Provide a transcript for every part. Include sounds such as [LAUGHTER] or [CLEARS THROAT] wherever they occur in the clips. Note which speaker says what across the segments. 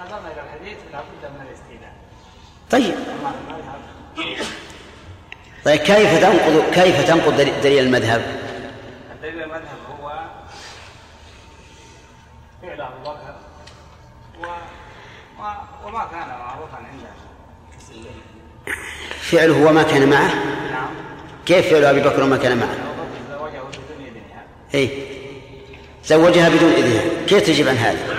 Speaker 1: نظرنا إلى الحديث لابد من الاستئذان
Speaker 2: طيب طيب كيف تنقض كيف تنقض دليل المذهب؟
Speaker 1: دليل المذهب هو فعل أبو بكر وما كان معروفا عنده
Speaker 2: فعله وما كان معه؟
Speaker 1: نعم
Speaker 2: كيف فعل أبي بكر وما كان معه؟
Speaker 1: زوجه بدون إذنها
Speaker 2: اي زوجها بدون إذنها كيف تجيب عن هذا؟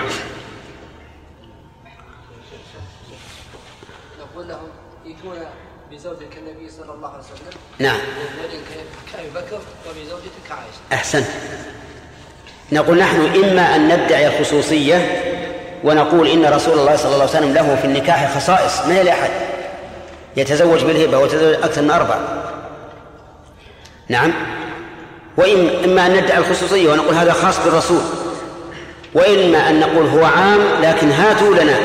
Speaker 3: نقول لهم يكون بزوجك النبي صلى الله عليه وسلم
Speaker 2: نعم.
Speaker 3: كأبي بكر وبزوجتك عائشة
Speaker 2: أحسنت. نقول نحن إما أن ندعي الخصوصية ونقول إن رسول الله صلى الله عليه وسلم له في النكاح خصائص ما لأحد؟ يتزوج بالهبة ويتزوج أكثر من أربع نعم. وإما أن ندعي الخصوصية ونقول هذا خاص بالرسول. وإما أن نقول هو عام لكن هاتوا لنا.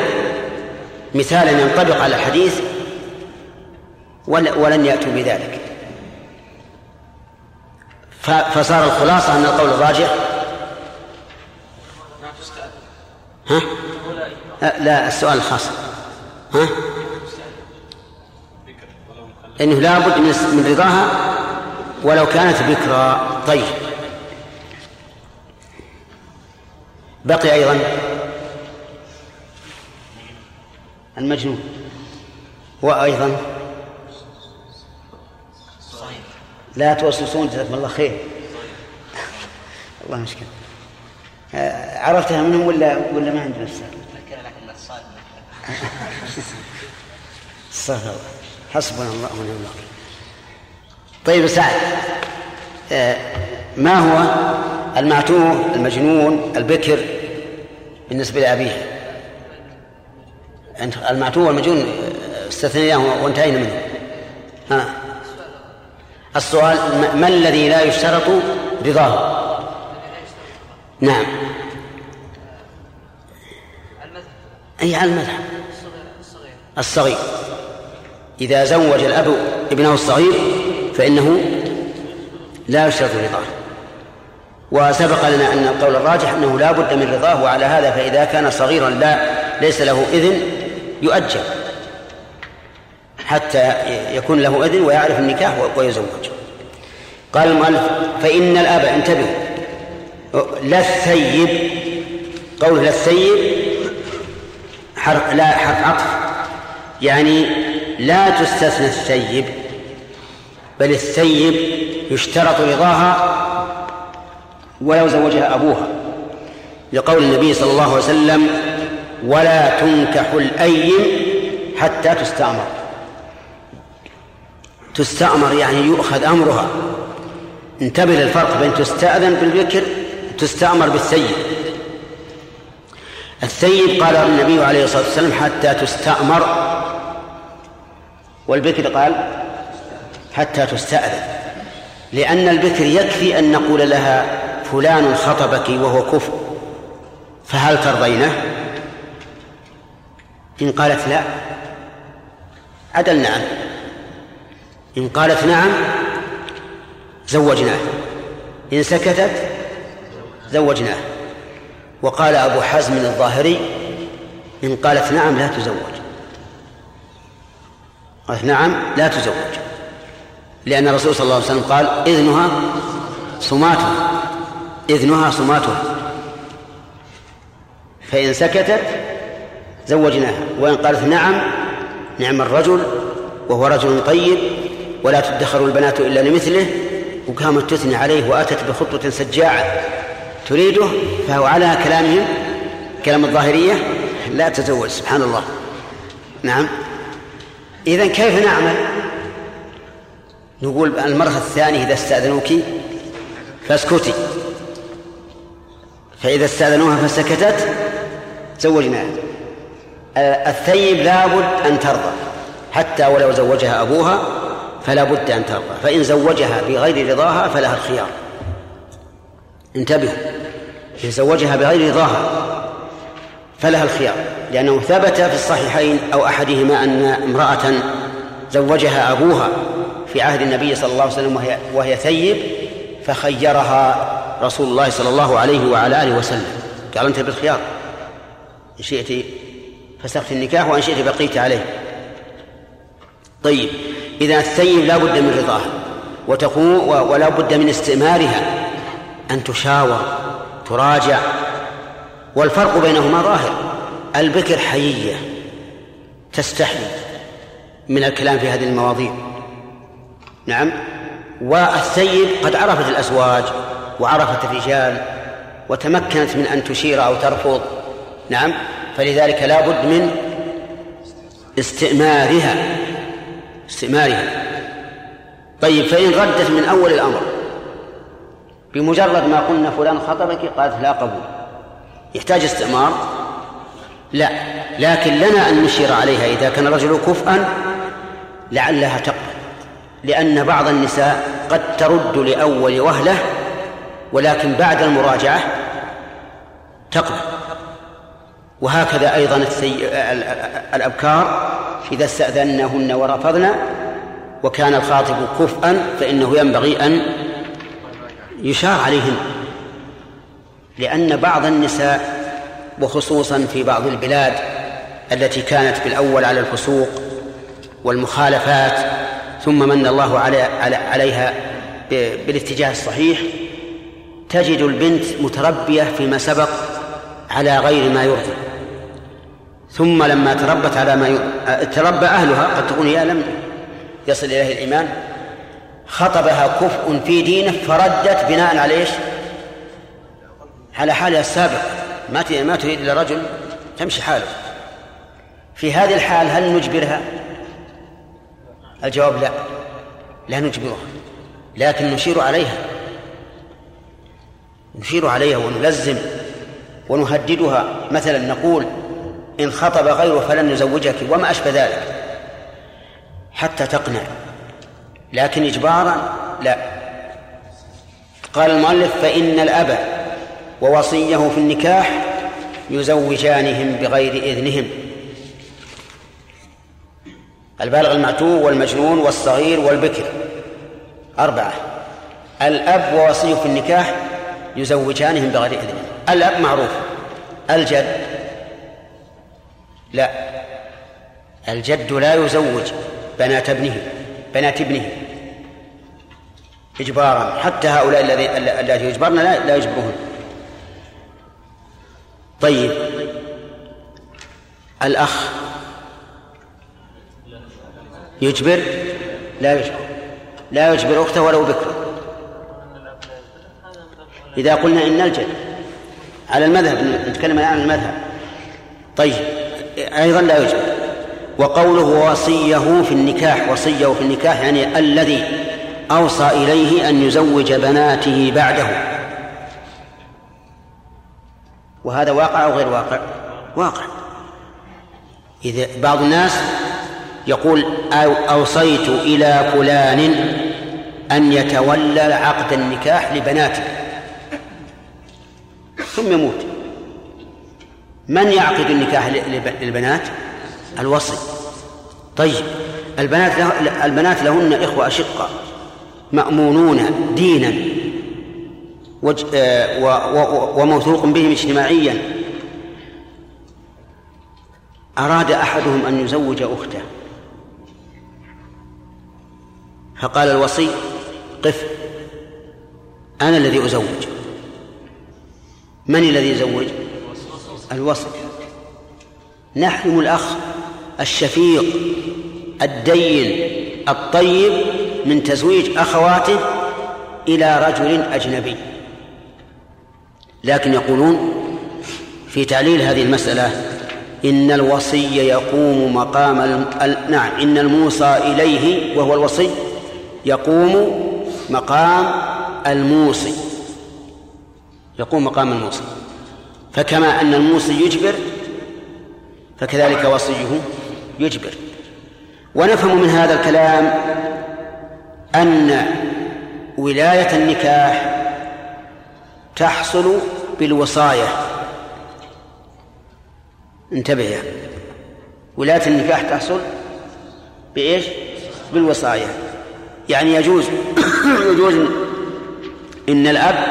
Speaker 2: مثالا ينطبق على الحديث ولن يأتوا بذلك. فصار الخلاصة أن القول الراجح ها؟ لا السؤال الخاص. ها؟ إنه لابد من رضاها ولو كانت بكرا. طيب. بقي أيضا المجنون. وأيضا لا توسوسون جزاكم الله خير. الله مشكلة آه، عرفتها منهم ولا ولا ما عندنا؟ استغفر [LAUGHS] الله. حسبنا الله ونعم الوكيل. طيب سعد. آه، ما هو المعتوه المجنون البكر بالنسبة لأبيه؟ المعتوه والمجنون آه، استثنيناه وانتهينا منه. ها. السؤال ما الذي لا يشترط رضاه؟ نعم. أي على المذهب. الصغير. إذا زوج الأب ابنه الصغير فإنه لا يشترط رضاه. وسبق لنا أن القول الراجح أنه لا بد من رضاه وعلى هذا فإذا كان صغيرا لا ليس له إذن يؤجل. حتى يكون له إذن ويعرف النكاح ويزوج. قال المؤلف فإن الأب انتبهوا لا الثيب قوله لا الثيب حرف لا حرف عطف يعني لا تستثنى الثيب بل الثيب يشترط رضاها ولو زوجها أبوها. لقول النبي صلى الله عليه وسلم ولا تنكح الأيم حتى تستأمر. تستأمر يعني يؤخذ أمرها. انتبه للفرق بين تستأذن بالبكر وتستأمر بالثيب الثيب قال النبي عليه الصلاة والسلام حتى تستأمر. والبكر قال حتى تستأذن. لأن البكر يكفي أن نقول لها فلان خطبك وهو كفر. فهل ترضينه؟ إن قالت لا. عدلنا عنه. إن قالت نعم زوجناه. إن سكتت زوجناه. وقال أبو حزم الظاهري إن قالت نعم لا تزوج. قالت نعم لا تزوج. لأن الرسول صلى الله عليه وسلم قال إذنها صماتها. إذنها صماتها. فإن سكتت زوجناها. وإن قالت نعم نعم الرجل وهو رجل طيب ولا تدخر البنات إلا لمثله وقامت تثني عليه وأتت بخطوة سجاعة تريده فهو على كلامهم كلام الظاهرية لا تزوج سبحان الله. نعم. إذا كيف نعمل؟ نقول المرة الثانية إذا استأذنوك فاسكتي. فإذا استأذنوها فسكتت زوجناها الثيب لابد أن ترضى حتى ولو زوجها أبوها فلا بد أن ترضى. فإن زوجها بغير رضاها فلها الخيار. انتبهوا. إن زوجها بغير رضاها فلها الخيار. لأنه ثبت في الصحيحين أو أحدهما أن امرأة زوجها أبوها في عهد النبي صلى الله عليه وسلم وهي, وهي ثيب فخيرها رسول الله صلى الله عليه وعلى آله وسلم. قال أنت بالخيار. إن شئت فسخت النكاح وإن شئت بقيت عليه. طيب. إذا الثيب لا بد من رضاها وتكون ولا بد من استئمارها أن تشاور تراجع والفرق بينهما ظاهر. البكر حيية تستحي من الكلام في هذه المواضيع. نعم. والثيب قد عرفت الأزواج وعرفت الرجال وتمكنت من أن تشير أو ترفض. نعم. فلذلك لا بد من استئمارها. استئمارها طيب فإن ردت من أول الأمر بمجرد ما قلنا فلان خطبك قالت لا قبول. يحتاج استئمار لا لكن لنا أن نشير عليها إذا كان الرجل كفءا لعلها تقبل. لأن بعض النساء قد ترد لأول وهلة ولكن بعد المراجعة تقبل. وهكذا أيضا السي... الأبكار إذا استأذنهن ورفضن وكان الخاطب كفءا فإنه ينبغي أن يشار عليهن. لأن بعض النساء وخصوصا في بعض البلاد التي كانت بالأول على الفسوق والمخالفات ثم من الله علي عليها بالاتجاه الصحيح تجد البنت متربية فيما سبق على غير ما يرضي. ثم لما تربت على ما ي... تربى أهلها قد تكون هي لم يصل إليه الإيمان خطبها كفء في دينه فردت بناء على إيش؟ على حالها السابق. ما ما تريد إلا رجل تمشي حاله. في هذه الحال هل نجبرها؟ الجواب لا. لا نجبرها لكن نشير عليها. نشير عليها ونلزم ونهددها. مثلا نقول إن خطب غيره فلن نزوجك وما أشبه ذلك. حتى تقنع. لكن إجبارا لا. قال المؤلف فإن الأب ووصيه في النكاح يزوجانهم بغير إذنهم. البالغ المعتوه والمجنون والصغير والبكر. أربعة. الأب ووصيه في النكاح يزوجانهم بغير إذنهم. الأب معروف. الجد لا. الجد لا يزوج بنات ابنه بنات ابنه. إجبارا. حتى هؤلاء الذي الذي يجبرن لا, لا يجبرون طيب. الأخ يجبر؟ لا يجبر. لا يجبر أخته ولو بكر إذا قلنا إن الجد على المذهب نتكلم الآن عن المذهب. طيب. أيضا لا يجبر وقوله وصيه في النكاح وصيه في النكاح يعني الذي أوصى إليه أن يزوج بناته بعده. وهذا واقع أو غير واقع؟ واقع. إذا بعض الناس يقول أوصيت إلى فلان أن يتولى عقد النكاح لبناته. ثم يموت. من يعقد النكاح للبنات؟ الوصي. طيب البنات له البنات لهن إخوة أشقة مأمونون دينا آه، وموثوق بهم اجتماعيا. أراد أحدهم أن يزوج أخته. فقال الوصي قف أنا الذي أزوج. من الذي يزوج؟ الوصي نحرم الأخ الشفيق الدين الطيب من تزويج أخواته إلى رجل أجنبي. لكن يقولون في تعليل هذه المسألة إن الوصي يقوم مقام. نعم إن الموصى إليه وهو الوصي يقوم مقام الموصي. يقوم مقام الموصي. فكما أن الموصي يجبر فكذلك وصيه يجبر. ونفهم من هذا الكلام أن ولاية النكاح تحصل بالوصاية. انتبه يا ولاية النكاح تحصل بإيش؟ بالوصاية. يعني يجوز [COUGHS] يجوز إن الأب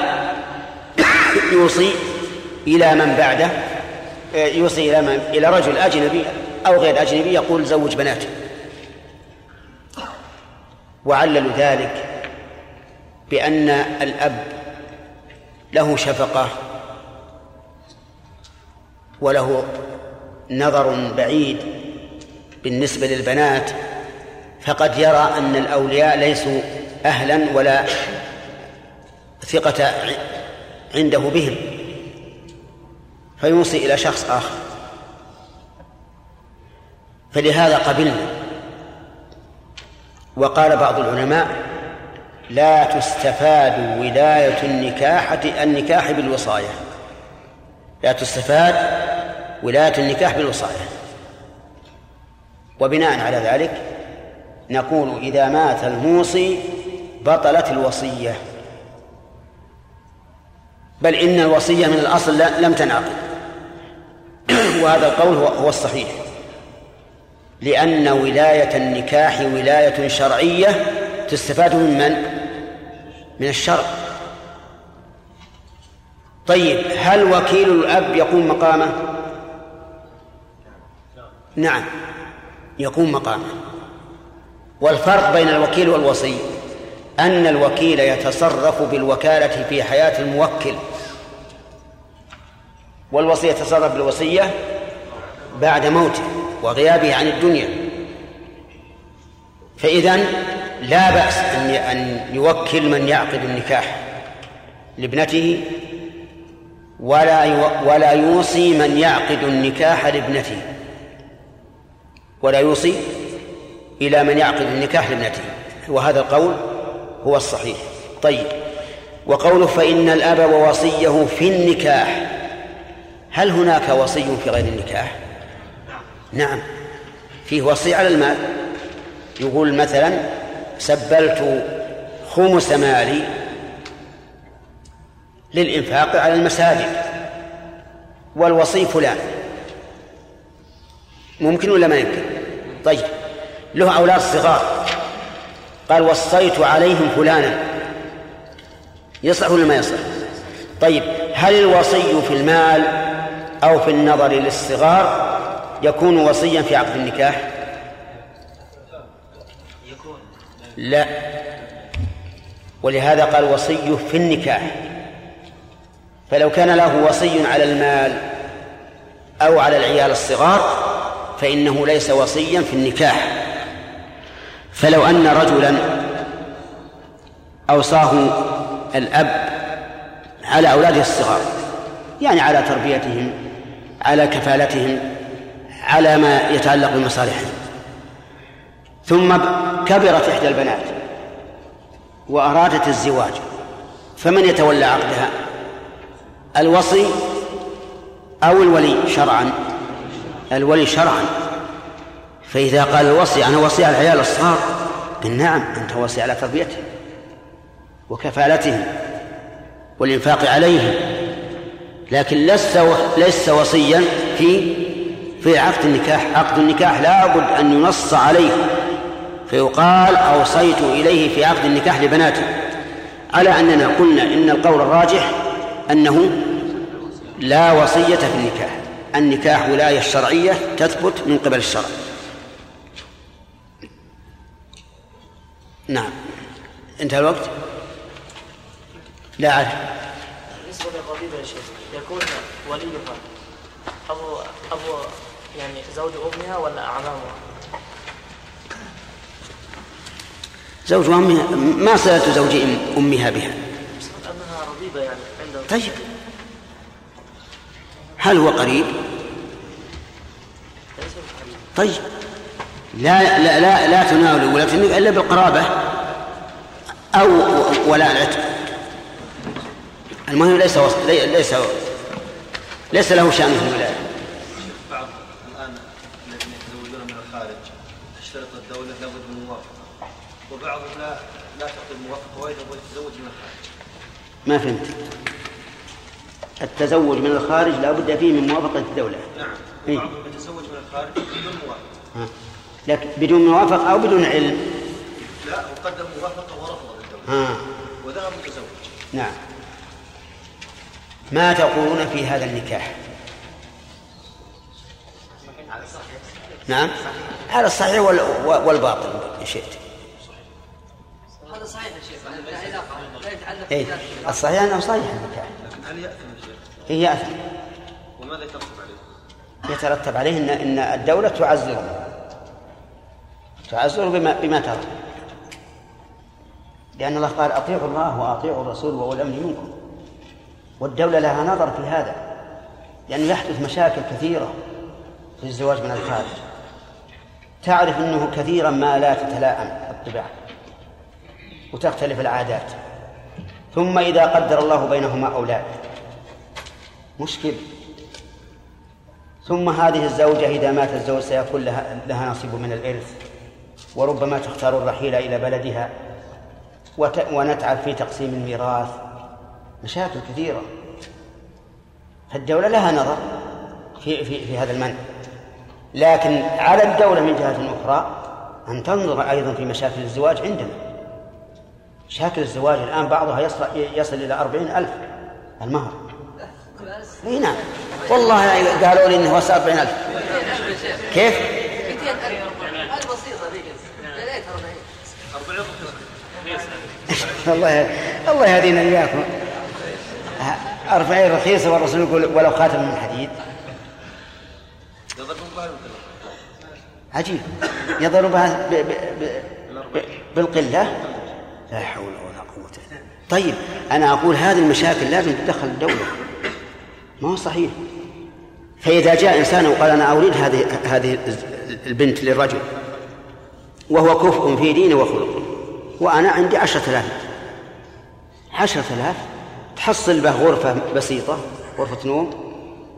Speaker 2: [COUGHS] يوصي إلى من بعده؟ يوصي إلى من؟ إلى رجل أجنبي أو غير أجنبي يقول زوج بناته وعللوا ذلك بأن الأب له شفقة وله نظر بعيد بالنسبة للبنات فقد يرى أن الأولياء ليسوا أهلا ولا ثقة عنده بهم. فيوصي إلى شخص آخر. فلهذا قبلنا. وقال بعض العلماء لا تستفاد ولاية النكاح النكاح بالوصاية. لا تستفاد ولاية النكاح بالوصاية. وبناء على ذلك نقول إذا مات الموصي بطلت الوصية. بل إن الوصية من الأصل لم تنعقد [COUGHS] وهذا القول هو الصحيح لأن ولاية النكاح ولاية شرعية تستفاد من من؟ من الشرع طيب هل وكيل الأب يقوم مقامه؟ نعم يقوم مقامه والفرق بين الوكيل والوصي أن الوكيل يتصرف بالوكالة في حياة الموكل والوصي يتصرف بالوصية بعد موته وغيابه عن الدنيا. فإذا لا بأس أن يوكل من يعقد النكاح لابنته ولا ولا يوصي من يعقد النكاح لابنته. ولا يوصي إلى من يعقد النكاح لابنته. وهذا القول هو الصحيح. طيب وقوله فإن الأب ووصيه في النكاح هل هناك وصي في غير النكاح؟ نعم. فيه وصي على المال. يقول مثلا سبلت خمس مالي للإنفاق على المساجد. والوصي فلان. ممكن ولا ما يمكن؟ طيب. له أولاد صغار. قال وصيت عليهم فلانا. يصح ولا ما يصح؟ طيب. هل الوصي في المال أو في النظر للصغار يكون وصيا في عقد النكاح؟ لا. ولهذا قال وصي في النكاح. فلو كان له وصي على المال أو على العيال الصغار فإنه ليس وصيا في النكاح. فلو أن رجلا أوصاه الأب على أولاده الصغار يعني على تربيتهم على كفالتهم على ما يتعلق بمصالحهم. ثم كبرت إحدى البنات وأرادت الزواج فمن يتولى عقدها؟ الوصي أو الولي شرعا؟ الولي شرعا. فإذا قال الوصي أنا وصي على العيال الصغار؟ قل نعم أنت وصي على تربيتهم وكفالتهم والإنفاق عليهم. لكن لست لست وصيا في في عقد النكاح. عقد النكاح لا بد أن ينص عليه. فيقال أوصيت إليه في عقد النكاح لبناتي على أننا قلنا إن القول الراجح أنه لا وصية في النكاح. النكاح ولاية شرعية تثبت من قبل الشرع. نعم. انتهى الوقت؟ لا. أعرف
Speaker 4: بالنسبة للربيبة يا شيخ. يكون وليها. أبو أبو يعني زوج أمها ولا أعمامها؟
Speaker 2: زوج أمها ما صلة زوج أمها بها؟
Speaker 4: أنها ربيبة يعني عندها
Speaker 2: طيب. هل هو قريب؟ طيب. لا لا لا, لا تناول ولا تنك إلا بالقرابة أو ولا العتق المهم ليس ليس ليس له شان في الولايه
Speaker 5: بعض الآن الذين يتزوجون من الخارج تشترط الدولة لابد من موافقة وبعضهم لا لا تعطي الموافقه ويبغى يتزوج من الخارج.
Speaker 2: ما فهمت. التزوج من الخارج لا بد فيه من موافقة الدولة.
Speaker 5: نعم.
Speaker 2: إيه؟
Speaker 5: وبعضهم يتزوج من الخارج بدون موافقة.
Speaker 2: لكن بدون موافقة أو بدون علم.
Speaker 5: لا وقدم موافقة ورفض الدولة
Speaker 2: ها.
Speaker 5: وذهب متزوج.
Speaker 2: نعم. ما تقولون في هذا النكاح؟ نعم. على الصحيح وال- والباطل إن شئت.
Speaker 3: هذا صحيح يا شيخ. لا يتعلق
Speaker 2: إيه. الصحيح أنه صحيح النكاح.
Speaker 5: لكن هل يأثم الشيخ؟
Speaker 2: هي يأثم.
Speaker 5: وماذا يترتب عليه؟
Speaker 2: يترتب عليه ان إن الدولة تعزره. تعزره بما بما ترى. لأن الله قال أطيعوا الله وأطيعوا الرسول وأولي الأمر منكم. والدولة لها نظر في هذا لأنه يحدث مشاكل كثيرة في الزواج من الخارج. تعرف أنه كثيرا ما لا تتلائم الطباع وتختلف العادات. ثم إذا قدر الله بينهما أولاد. مشكل. ثم هذه الزوجة إذا مات الزوج سيكون لها, لها نصيب من الإرث. وربما تختار الرحيل إلى بلدها. ونتعب في تقسيم الميراث. مشاكل كثيرة. فالدولة لها نظر في, في, في هذا المنع. لكن على الدولة من جهة أخرى أن تنظر أيضا في مشاكل الزواج عندنا. مشاكل الزواج الآن بعضها يصل, يصل إلى أربعين ألف المهر. إي نعم. والله قالوا لي إنه وصل 40000 كيف؟
Speaker 3: 200000 هذه بسيطه ذيك يا ريت 40
Speaker 2: الله الله يهدينا إياكم. أربعين رخيصة والرسول يقول ولو خاتم من حديد. عجيب. يضربها ب... ب... ب... ب... بالقلة؟ لا حول ولا قوة إلا. طيب أنا أقول هذه المشاكل لازم تدخل الدولة. ما هو صحيح. فإذا جاء إنسان وقال أنا أريد هذه هذه البنت للرجل وهو كفء في دينه وخلقه وأنا عندي عشرة آلاف. عشرة آلاف؟ تحصل به غرفة بسيطة غرفة نوم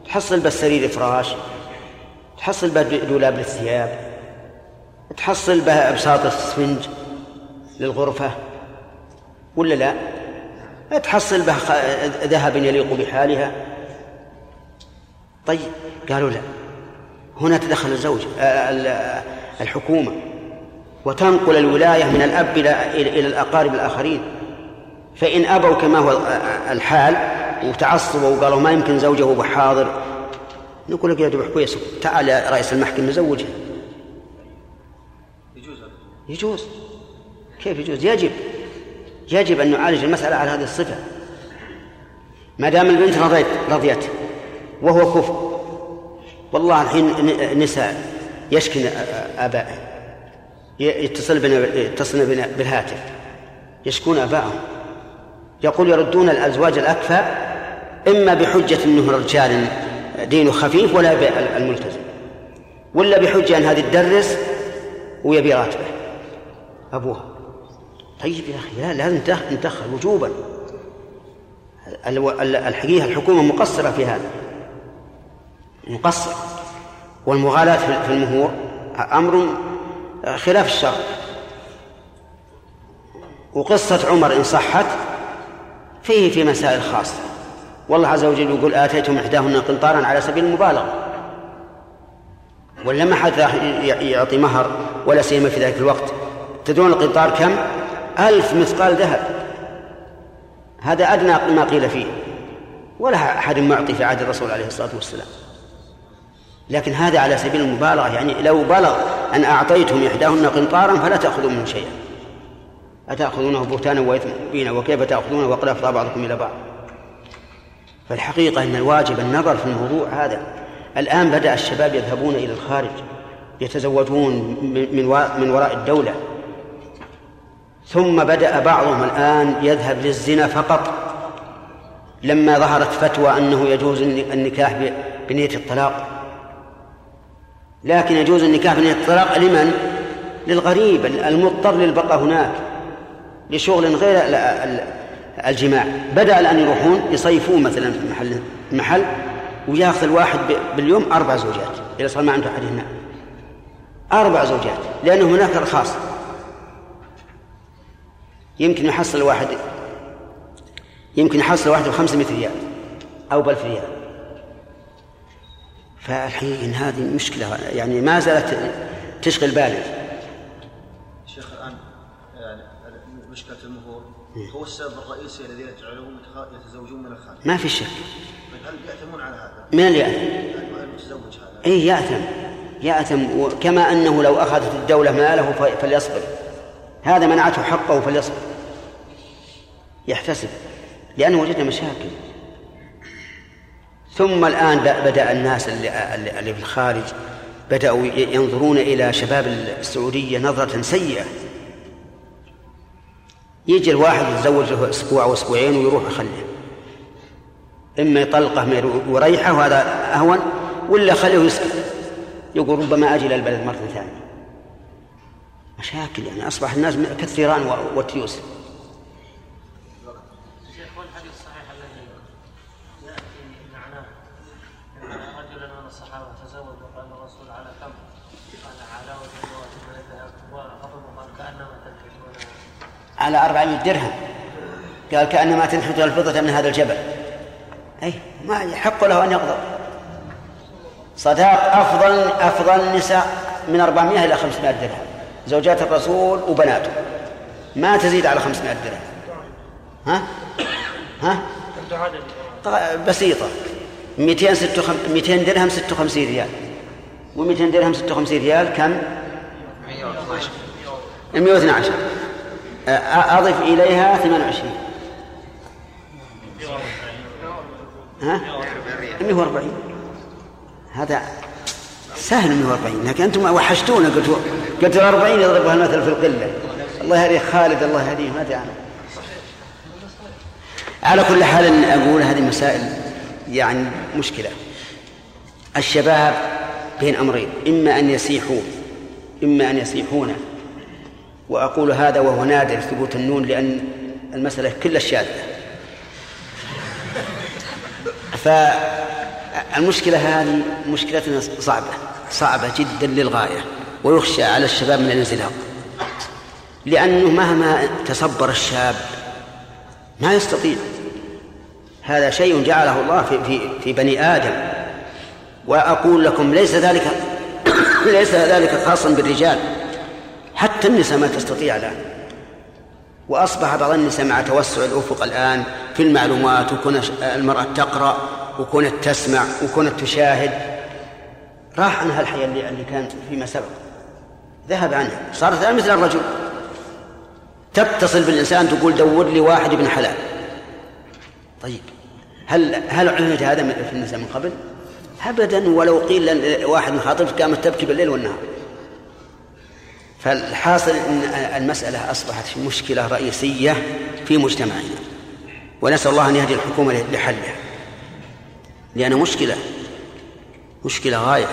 Speaker 2: تحصل به سرير فراش تحصل به دولاب للثياب تحصل به بساط السفنج للغرفة ولا لا؟ تحصل به ذهب يليق بحالها. طيب قالوا لا. هنا تدخل الزوج آه، ال- الحكومة وتنقل الولاية من الأب إلى إلى الأقارب الآخرين. فإن أبوا كما هو الحال وتعصبوا وقالوا ما يمكن زوجه هو حاضر نقول لك يا دبح كويس تعال يا رئيس المحكمة زوجها
Speaker 5: يجوز
Speaker 2: يجوز. كيف يجوز؟ يجب. يجب أن نعالج المسألة على هذه الصفة. ما دام البنت رضيت رضيت وهو كفء. والله الحين نساء يشكن آبائهم ي- يتصل بنا يتصلن بنا بالهاتف. يشكون آبائهم يقول يردون الأزواج الأكفى إما بحجة أنه رجال دينه خفيف ولا الملتزم. ولا بحجة أن هذه تدرس ويبي راتبه. أبوها. طيب يا أخي لا لازم ندخل وجوبا. ال- ال- الحقيقة الحكومة مقصرة في هذا. مقصر. والمغالاة في في المهور أمر خلاف الشرع. وقصة عمر إن صحت فيه في مسائل خاصة. والله عز وجل يقول آتيتم إحداهن قنطارا على سبيل المبالغة. ولا ما حد يعطي مهر ولا سيما في ذلك الوقت. تدرون القنطار كم؟ ألف مثقال ذهب. هذا أدنى ما قيل فيه. ولا أحد معطي في عهد الرسول عليه الصلاة والسلام. لكن هذا على سبيل المبالغة يعني لو بلغ أن أعطيتم إحداهن قنطارا فلا تأخذوا منه شيئا. أتأخذونه بهتانا وإثما مبينا؟ وكيف تأخذونه؟ وقد أفضى بعضكم إلى بعض. فالحقيقة أن الواجب النظر في الموضوع هذا. الآن بدأ الشباب يذهبون إلى الخارج يتزوجون من من وراء الدولة. ثم بدأ بعضهم الآن يذهب للزنا فقط. لما ظهرت فتوى أنه يجوز الن- النكاح بنية الطلاق. لكن يجوز النكاح بنية الطلاق لمن؟ للغريب المضطر للبقاء هناك. لشغل غير ال- ال- الجماع. بدأ الآن يروحون يصيفون مثلا في محل محل ويأخذ الواحد ب- باليوم أربع زوجات. إذا صار ما عنده أحد هنا. أربع زوجات لأنه هناك رخاص يمكن يحصل واحد يمكن يحصل واحد بخمسمائة ريال أو بألف ريال. فالحين هذه مشكلة يعني ما زالت تشغل بالي
Speaker 5: مشكلة المهور. هو السبب الرئيسي الذي يجعلهم يتزوجون من الخارج
Speaker 2: ما في شك.
Speaker 5: طيب هل يأتمون على هذا؟
Speaker 2: من اللي يأثم؟
Speaker 5: المتزوج هذا؟
Speaker 2: إيه يأثم يأثم كما أنه لو أخذت الدولة ماله فليصبر. هذا منعته حقه فليصبر. يحتسب. لأنه وجدنا مشاكل. ثم الآن بدأ الناس اللي, اللي في الخارج بدأوا ينظرون إلى شباب السعودية نظرة سيئة. يجي الواحد يتزوج له أسبوع أو أسبوعين ويروح يخليه. إما يطلقه ما ويريحه وهذا أهون ولا خليه يسكت يقول ربما أجي إلى البلد مرة ثانية. مشاكل يعني أصبح الناس كالثيران و- والتيوس
Speaker 4: شيخ والحديث الصحيح الذي ياتي معناه ان رجلا من الصحابه تزوج وقال الرسول على كم؟ قال على وجه من الذهب وخطبه قال كانما تنكحون
Speaker 2: على أربعمائة درهم. قال كأنما تنحت الفضة من هذا الجبل. أي ما يحق له أن يقدر صداق أفضل أفضل النساء من 400 إلى 500 درهم. زوجات الرسول وبناته. ما تزيد على 500 درهم. ها؟ ها؟ بسيطة. 200 56 200 درهم 56 ريال. و200 درهم 56 ريال كم؟ 112 أ- أضف إليها 28 ها؟ 140 هذا سهل 140 لكن أنتم وحشتونا قلت قلت 40 يضربها المثل في القلة. الله يهديه خالد الله يهديه ما عنه على كل حال أقول هذه مسائل يعني مشكلة. الشباب بين أمرين إما أن يسيحوا إما أن يسيحون وأقول هذا وهو نادر ثبوت النون لأن المسألة كلها شاذة. فالمشكلة هذه مشكلة صعبة صعبة جدا للغاية ويخشى على الشباب من الانزلاق لأنه مهما تصبر الشاب ما يستطيع. هذا شيء جعله الله في في في بني آدم. وأقول لكم ليس ذلك ليس ذلك خاصا بالرجال. حتى النساء ما تستطيع الآن وأصبح بعض النساء مع توسع الأفق الآن في المعلومات وكون المرأة تقرأ وكونت تسمع وكونت تشاهد. راح عنها الحياة اللي, اللي كان فيما سبق. ذهب عنها. صارت الآن مثل الرجل. تتصل بالإنسان تقول دور لي واحد ابن حلال. طيب. هل هل عهد هذا في النساء من قبل؟ ابدا ولو قيل واحد من خاطب قامت تبكي بالليل والنهار. فالحاصل إن المسألة أصبحت مشكلة رئيسية في مجتمعنا ونسأل الله أن يهدي الحكومة لحلها. لأنها مشكلة مشكلة غاية.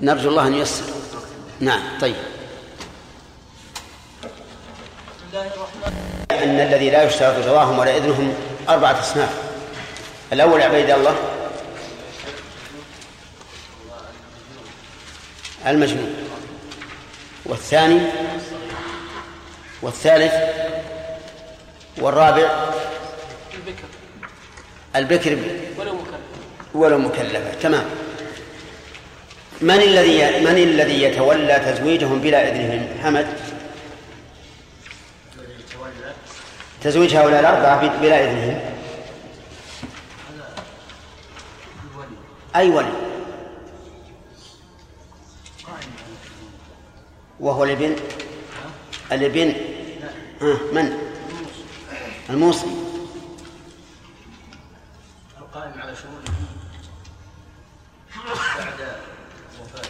Speaker 2: فنرجو الله أن ييسر. نعم طيب. أن الذي لا يشترط رضاهم ولا إذنهم أربعة أصناف. الأول عبيد الله المجنون والثاني والثالث والرابع
Speaker 3: البكر.
Speaker 2: البكر
Speaker 3: ولو مكلف
Speaker 2: ولو مكلفة. تمام. من الذي من الذي يتولى تزويجهم بلا إذنهم حمد؟ تزويج هؤلاء الأربعة بلا إذنهم أي ولي؟ وهو الابن؟ الابن. ها من؟ الموصي.
Speaker 5: القائم على شؤونه بعد وفاة.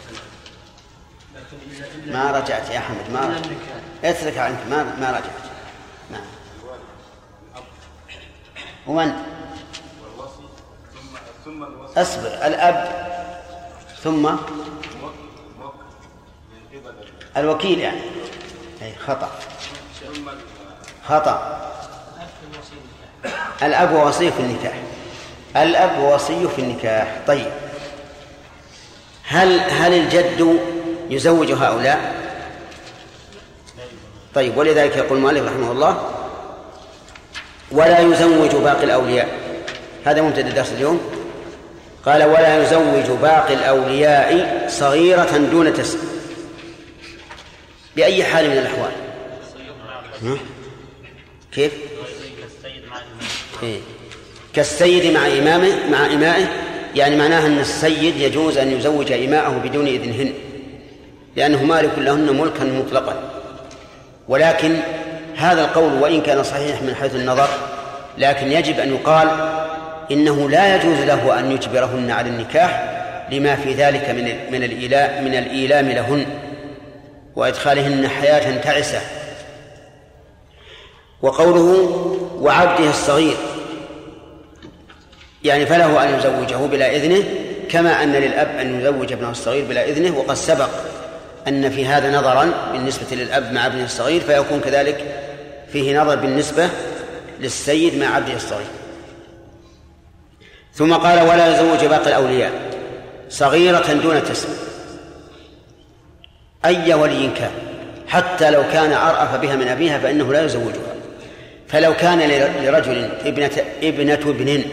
Speaker 2: ما رجعت يا حمد ما رجعت اترك عنك ما ما رجعت. نعم. ومن؟ أصبر الأب. ثم؟
Speaker 1: من قبل
Speaker 2: الوكيل يعني. أي خطأ.
Speaker 1: ثم
Speaker 2: خطأ. الأب وصي في النكاح. الأب وصي في النكاح. طيب. هل هل الجد يزوج هؤلاء؟ طيب ولذلك يقول المؤلف رحمه الله ولا يزوج باقي الأولياء. هذا مبتدا درس اليوم. قال ولا يزوج باقي الأولياء صغيرة دون تسع. بأي حال من الأحوال؟ كيف؟ إيه؟ كالسيد مع إمامه مع إمائه يعني معناها أن السيد يجوز أن يزوج إماءه بدون إذنهن لأنه مالك لهن ملكا مطلقا ولكن هذا القول وإن كان صحيح من حيث النظر لكن يجب أن يقال إنه لا يجوز له أن يجبرهن على النكاح لما في ذلك من من الإيلاء من الإيلام لهن وإدخالهن حياة تعسة. وقوله وعبده الصغير يعني فله أن يزوجه بلا إذنه كما أن للأب أن يزوج ابنه الصغير بلا إذنه وقد سبق أن في هذا نظرا بالنسبة للأب مع ابنه الصغير فيكون كذلك فيه نظر بالنسبة للسيد مع عبده الصغير. ثم قال ولا يزوج باقي الأولياء صغيرة دون تسع أي ولي كان حتى لو كان أرأف بها من أبيها فإنه لا يزوجها. فلو كان لرجل ابنة ابنة ابن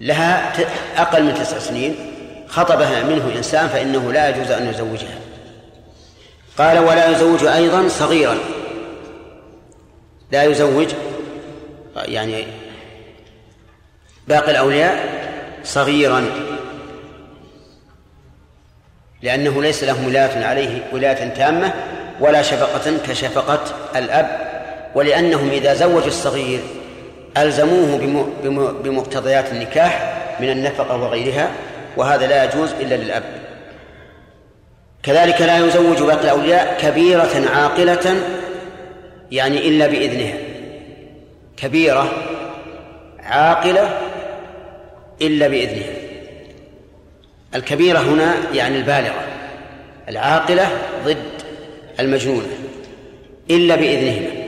Speaker 2: لها أقل من تسع سنين خطبها منه إنسان فإنه لا يجوز أن يزوجها. قال ولا يزوج أيضا صغيرا. لا يزوج يعني باقي الأولياء صغيرا. لأنه ليس له ولاية عليه ولاية تامة ولا شفقة كشفقة الأب ولأنهم إذا زوجوا الصغير ألزموه بمقتضيات النكاح من النفقة وغيرها وهذا لا يجوز إلا للأب. كذلك لا يزوج باقي الأولياء كبيرة عاقلة يعني إلا بإذنها. كبيرة عاقلة إلا بإذنها. الكبيرة هنا يعني البالغة العاقلة ضد المجنونة إلا بإذنهما.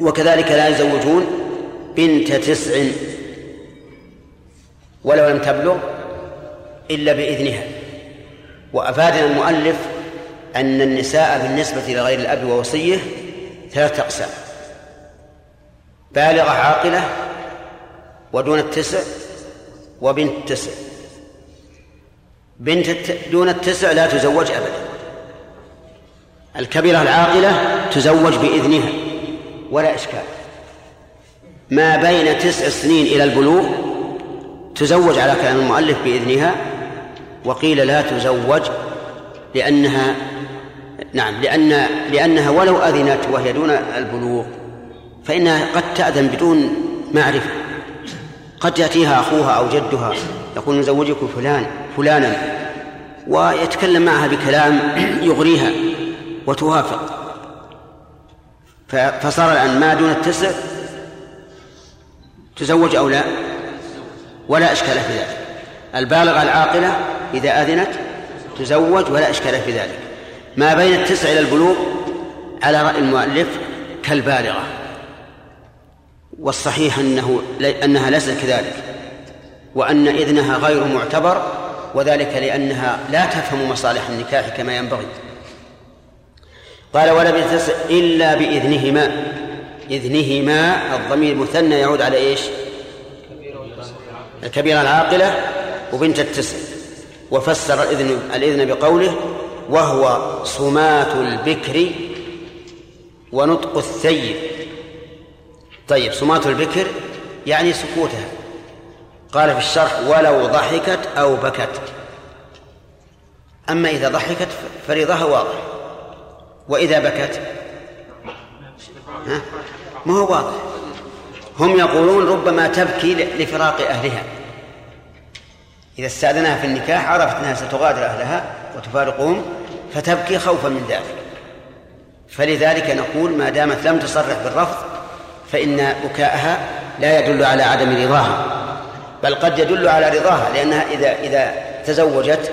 Speaker 2: وكذلك لا يزوجون بنت تسع ولو لم تبلغ إلا بإذنها. وأفادنا المؤلف أن النساء بالنسبة لغير الأب ووصية ثلاثة أقسام. بالغة عاقلة ودون التسع وبنت تسع. بنت دون التسع لا تزوج أبدا. الكبيرة العاقلة تزوج بإذنها ولا إشكال. ما بين تسع سنين إلى البلوغ تزوج على كلام المؤلف بإذنها وقيل لا تزوج لأنها نعم لأن لأنها ولو أذنت وهي دون البلوغ فإنها قد تأذن بدون معرفة. قد يأتيها أخوها أو جدها يقول نزوجك فلان. فلانا ويتكلم معها بكلام يغريها وتوافق. فصار الآن ما دون التسع تزوج أو لا؟ ولا إشكال في ذلك. البالغة العاقلة إذا أذنت تزوج ولا إشكال في ذلك. ما بين التسع إلى البلوغ على رأي المؤلف كالبالغة. والصحيح أنه أنها ليست كذلك وأن إذنها غير معتبر وذلك لأنها لا تفهم مصالح النكاح كما ينبغي. قال ولا بتسع إلا بإذنهما. إذنهما الضمير مثنى يعود على إيش؟ الكبيرة العاقلة وبنت التسع. وفسر الإذن الإذن بقوله وهو صمات البكر ونطق الثيب. طيب صمات البكر يعني سكوتها. قال في الشرح ولو ضحكت أو بكت. أما إذا ضحكت فرضها واضح. وإذا بكت ها؟ ما هو واضح. هم يقولون ربما تبكي لفراق أهلها. إذا استأذنها في النكاح عرفت أنها ستغادر أهلها وتفارقهم فتبكي خوفا من ذلك. فلذلك نقول ما دامت لم تصرح بالرفض فإن بكاءها لا يدل على عدم رضاها. بل قد يدل على رضاها لأنها إذا إذا تزوجت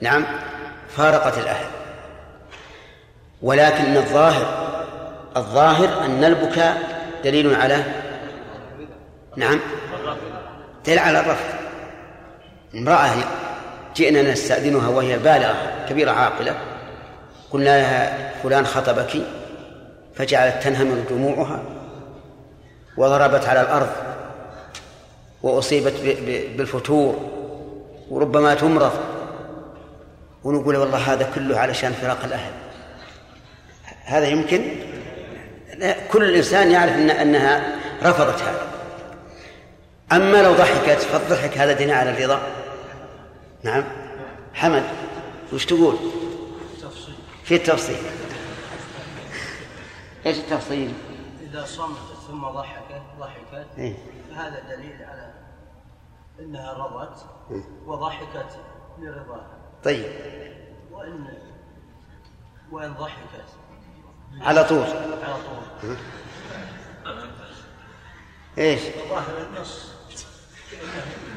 Speaker 2: نعم فارقت الأهل. ولكن الظاهر الظاهر أن البكاء دليل على نعم دليل على الرفض. امرأة جئنا نستأذنها وهي بالغة كبيرة عاقلة قلنا لها فلان خطبك؟ فجعلت تنهمر دموعها وضربت على الأرض. وأصيبت بالفتور وربما تمرض ونقول والله هذا كله علشان فراق الأهل. هذا يمكن؟ كل الإنسان يعرف إن أنها رفضت هذا. أما لو ضحكت فالضحك هذا دليل على الرضا. نعم. حمد وش تقول؟ في التفصيل. إيش التفصيل.
Speaker 6: إذا صمتت ثم ضحكت ضحكت
Speaker 2: إيه؟
Speaker 6: فهذا دليل أنها رضت وضحكت لرضاها.
Speaker 2: طيب.
Speaker 6: وإن وإن ضحكت.
Speaker 2: على طول.
Speaker 6: على طول.
Speaker 2: إيش؟
Speaker 6: ظاهر النص.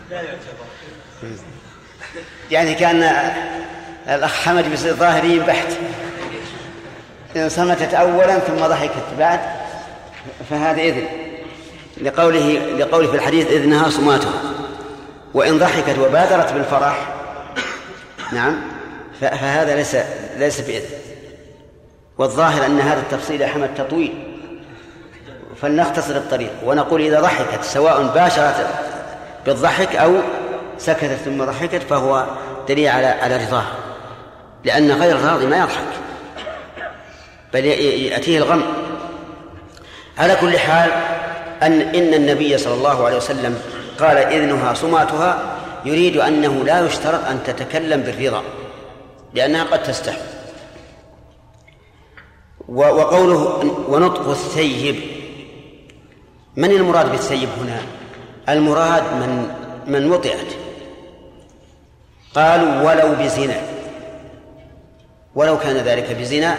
Speaker 6: لا يعتبر.
Speaker 2: يعني كان الأخ حمد بيصير ظاهري بحت إن صمتت أولا ثم ضحكت بعد فهذا إذن. لقوله لقوله في الحديث إذنها صماته وإن ضحكت وبادرت بالفرح نعم فهذا ليس ليس بإذن. والظاهر أن هذا التفصيل يا حمد تطويل. فلنختصر الطريق. ونقول إذا ضحكت سواء باشرت بالضحك أو سكتت ثم ضحكت فهو دليل على على رضاها لأن غير الراضي ما يضحك. بل يأتيه الغم. على كل حال أن إن النبي صلى الله عليه وسلم قال إذنها صماتها يريد أنه لا يشترط أن تتكلم بالرضا لأنها قد تستحي وقوله ونطق الثيب من المراد بالثيب هنا؟ المراد من من وطئت. قالوا ولو بزنا. ولو كان ذلك بزنا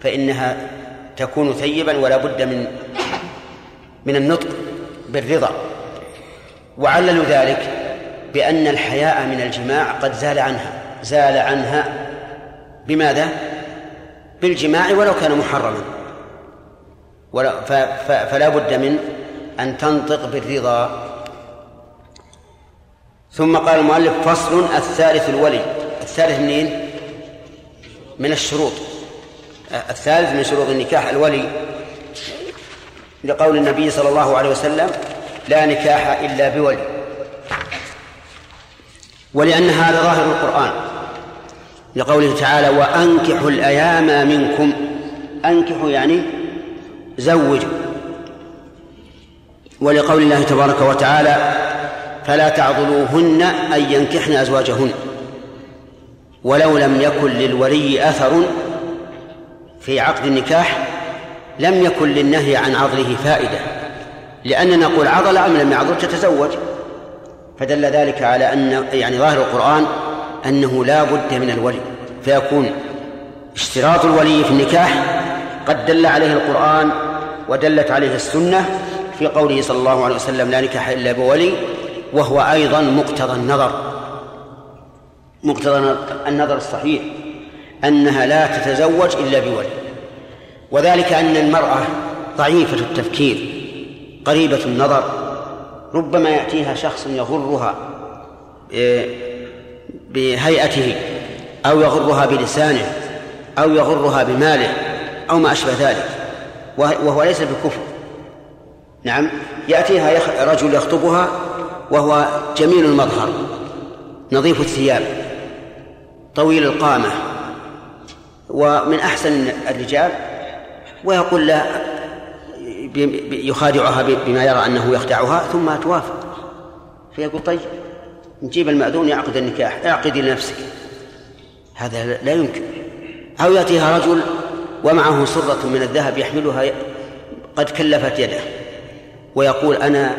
Speaker 2: فإنها تكون ثيبا ولا بد من من النطق بالرضا. وعللوا ذلك بأن الحياء من الجماع قد زال عنها. زال عنها بماذا؟ بالجماع ولو كان محرما. فلا بد من أن تنطق بالرضا. ثم قال المؤلف فصل الثالث الولي. الثالث منين؟ من الشروط. الثالث من شروط النكاح الولي لقول النبي صلى الله عليه وسلم لا نكاح إلا بولي. ولأن هذا ظاهر القرآن. لقوله تعالى وأنكحوا الأيام منكم. أنكحوا يعني زوجوا. ولقول الله تبارك وتعالى فلا تعضلوهن أن ينكحن أزواجهن. ولو لم يكن للولي أثر في عقد النكاح لم يكن للنهي عن عضله فائدة. لأننا نقول عضل أم لم يعضل تتزوج. فدل ذلك على أن يعني ظاهر القرآن أنه لا بد من الولي. فيكون اشتراط الولي في النكاح قد دل عليه القرآن ودلت عليه السنة في قوله صلى الله عليه وسلم لا نكاح إلا بولي وهو أيضا مقتضى النظر. مقتضى النظر الصحيح أنها لا تتزوج إلا بولي. وذلك أن المرأة ضعيفة التفكير. قريبة النظر ربما يأتيها شخص يغرها بهيئته أو يغرها بلسانه أو يغرها بماله أو ما أشبه ذلك وهو ليس بكفر. نعم يأتيها رجل يخطبها وهو جميل المظهر نظيف الثياب طويل القامة ومن أحسن الرجال ويقول لا يخادعها بما يرى أنه يخدعها ثم توافق. فيقول طيب نجيب المأذون يعقد النكاح اعقدي لنفسك. هذا لا يمكن. أو يأتيها رجل ومعه صرة من الذهب يحملها قد كلفت يده ويقول أنا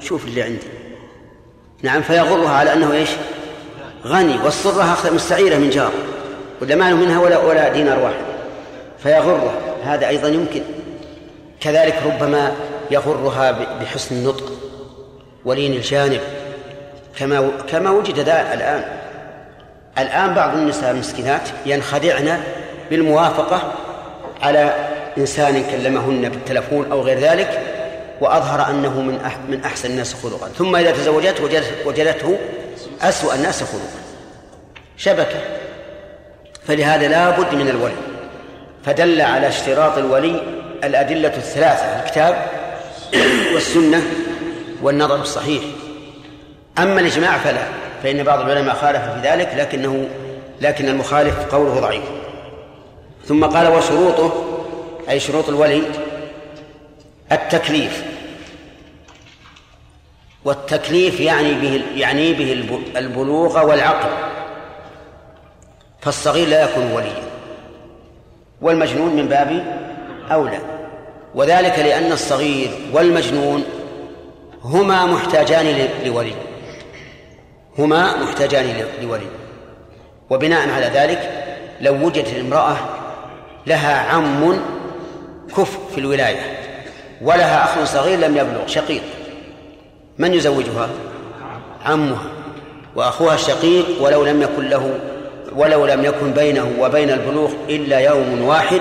Speaker 2: شوف اللي عندي. نعم فيغرها على أنه إيش؟ غني والصرة مستعيرة من جار ولا مال منها ولا ولا دينار واحد. فيغرها هذا أيضا يمكن. كذلك ربما يغرها بحسن النطق ولين الجانب كما كما وجد ذا الآن. الآن بعض النساء المسكينات ينخدعن بالموافقة على إنسان كلمهن بالتلفون أو غير ذلك وأظهر أنه من من أحسن الناس خلقا. ثم إذا تزوجت وجدته أسوأ الناس خلقا. شبكة. فلهذا لا بد من الولي. فدل على اشتراط الولي الأدلة الثلاثة الكتاب والسنة والنظر الصحيح. أما الإجماع فلا فإن بعض العلماء خالف في ذلك لكنه لكن المخالف قوله ضعيف. ثم قال وشروطه أي شروط الولي التكليف. والتكليف يعني به يعني به البلوغ والعقل. فالصغير لا يكون وليا. والمجنون من باب أولى. وذلك لأن الصغير والمجنون هما محتاجان لولي. هما محتاجان لولي. وبناء على ذلك لو وجدت امرأة لها عم كف في الولاية ولها أخ صغير لم يبلغ شقيق من يزوجها؟ عمها. وأخوها الشقيق ولو لم يكن له ولو لم يكن بينه وبين البلوغ إلا يوم واحد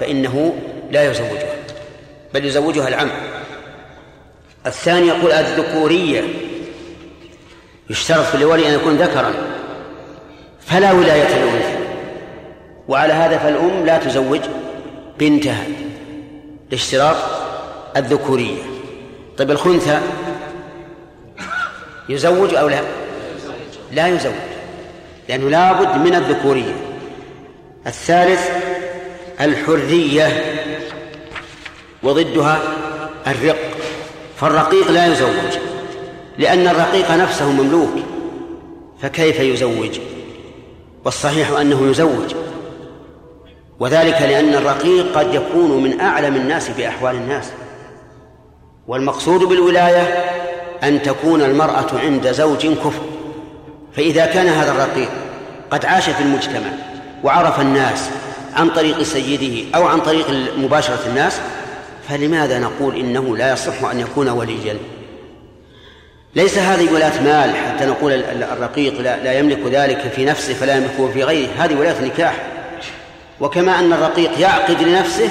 Speaker 2: فإنه لا يزوجها بل يزوجها العم. الثاني يقول الذكورية يشترط في الولي أن يكون ذكرا فلا ولاية للأنثى. وعلى هذا فالأم لا تزوج بنتها. لاشتراط الذكورية. طيب الخنثى يزوج أو لا؟ لا يزوج لأنه لابد من الذكورية. الثالث الحرية. وضدها الرق. فالرقيق لا يزوج لأن الرقيق نفسه مملوك فكيف يزوج؟ والصحيح أنه يزوج. وذلك لأن الرقيق قد يكون من أعلم الناس بأحوال الناس. والمقصود بالولاية أن تكون المرأة عند زوج كفر. فإذا كان هذا الرقيق قد عاش في المجتمع وعرف الناس عن طريق سيده أو عن طريق مباشرة الناس فلماذا نقول إنه لا يصح أن يكون وليا؟ ليس هذه ولاة مال حتى نقول الرقيق لا, لا يملك ذلك في نفسه فلا يملكه في غيره. هذه ولاة نكاح. وكما أن الرقيق يعقد لنفسه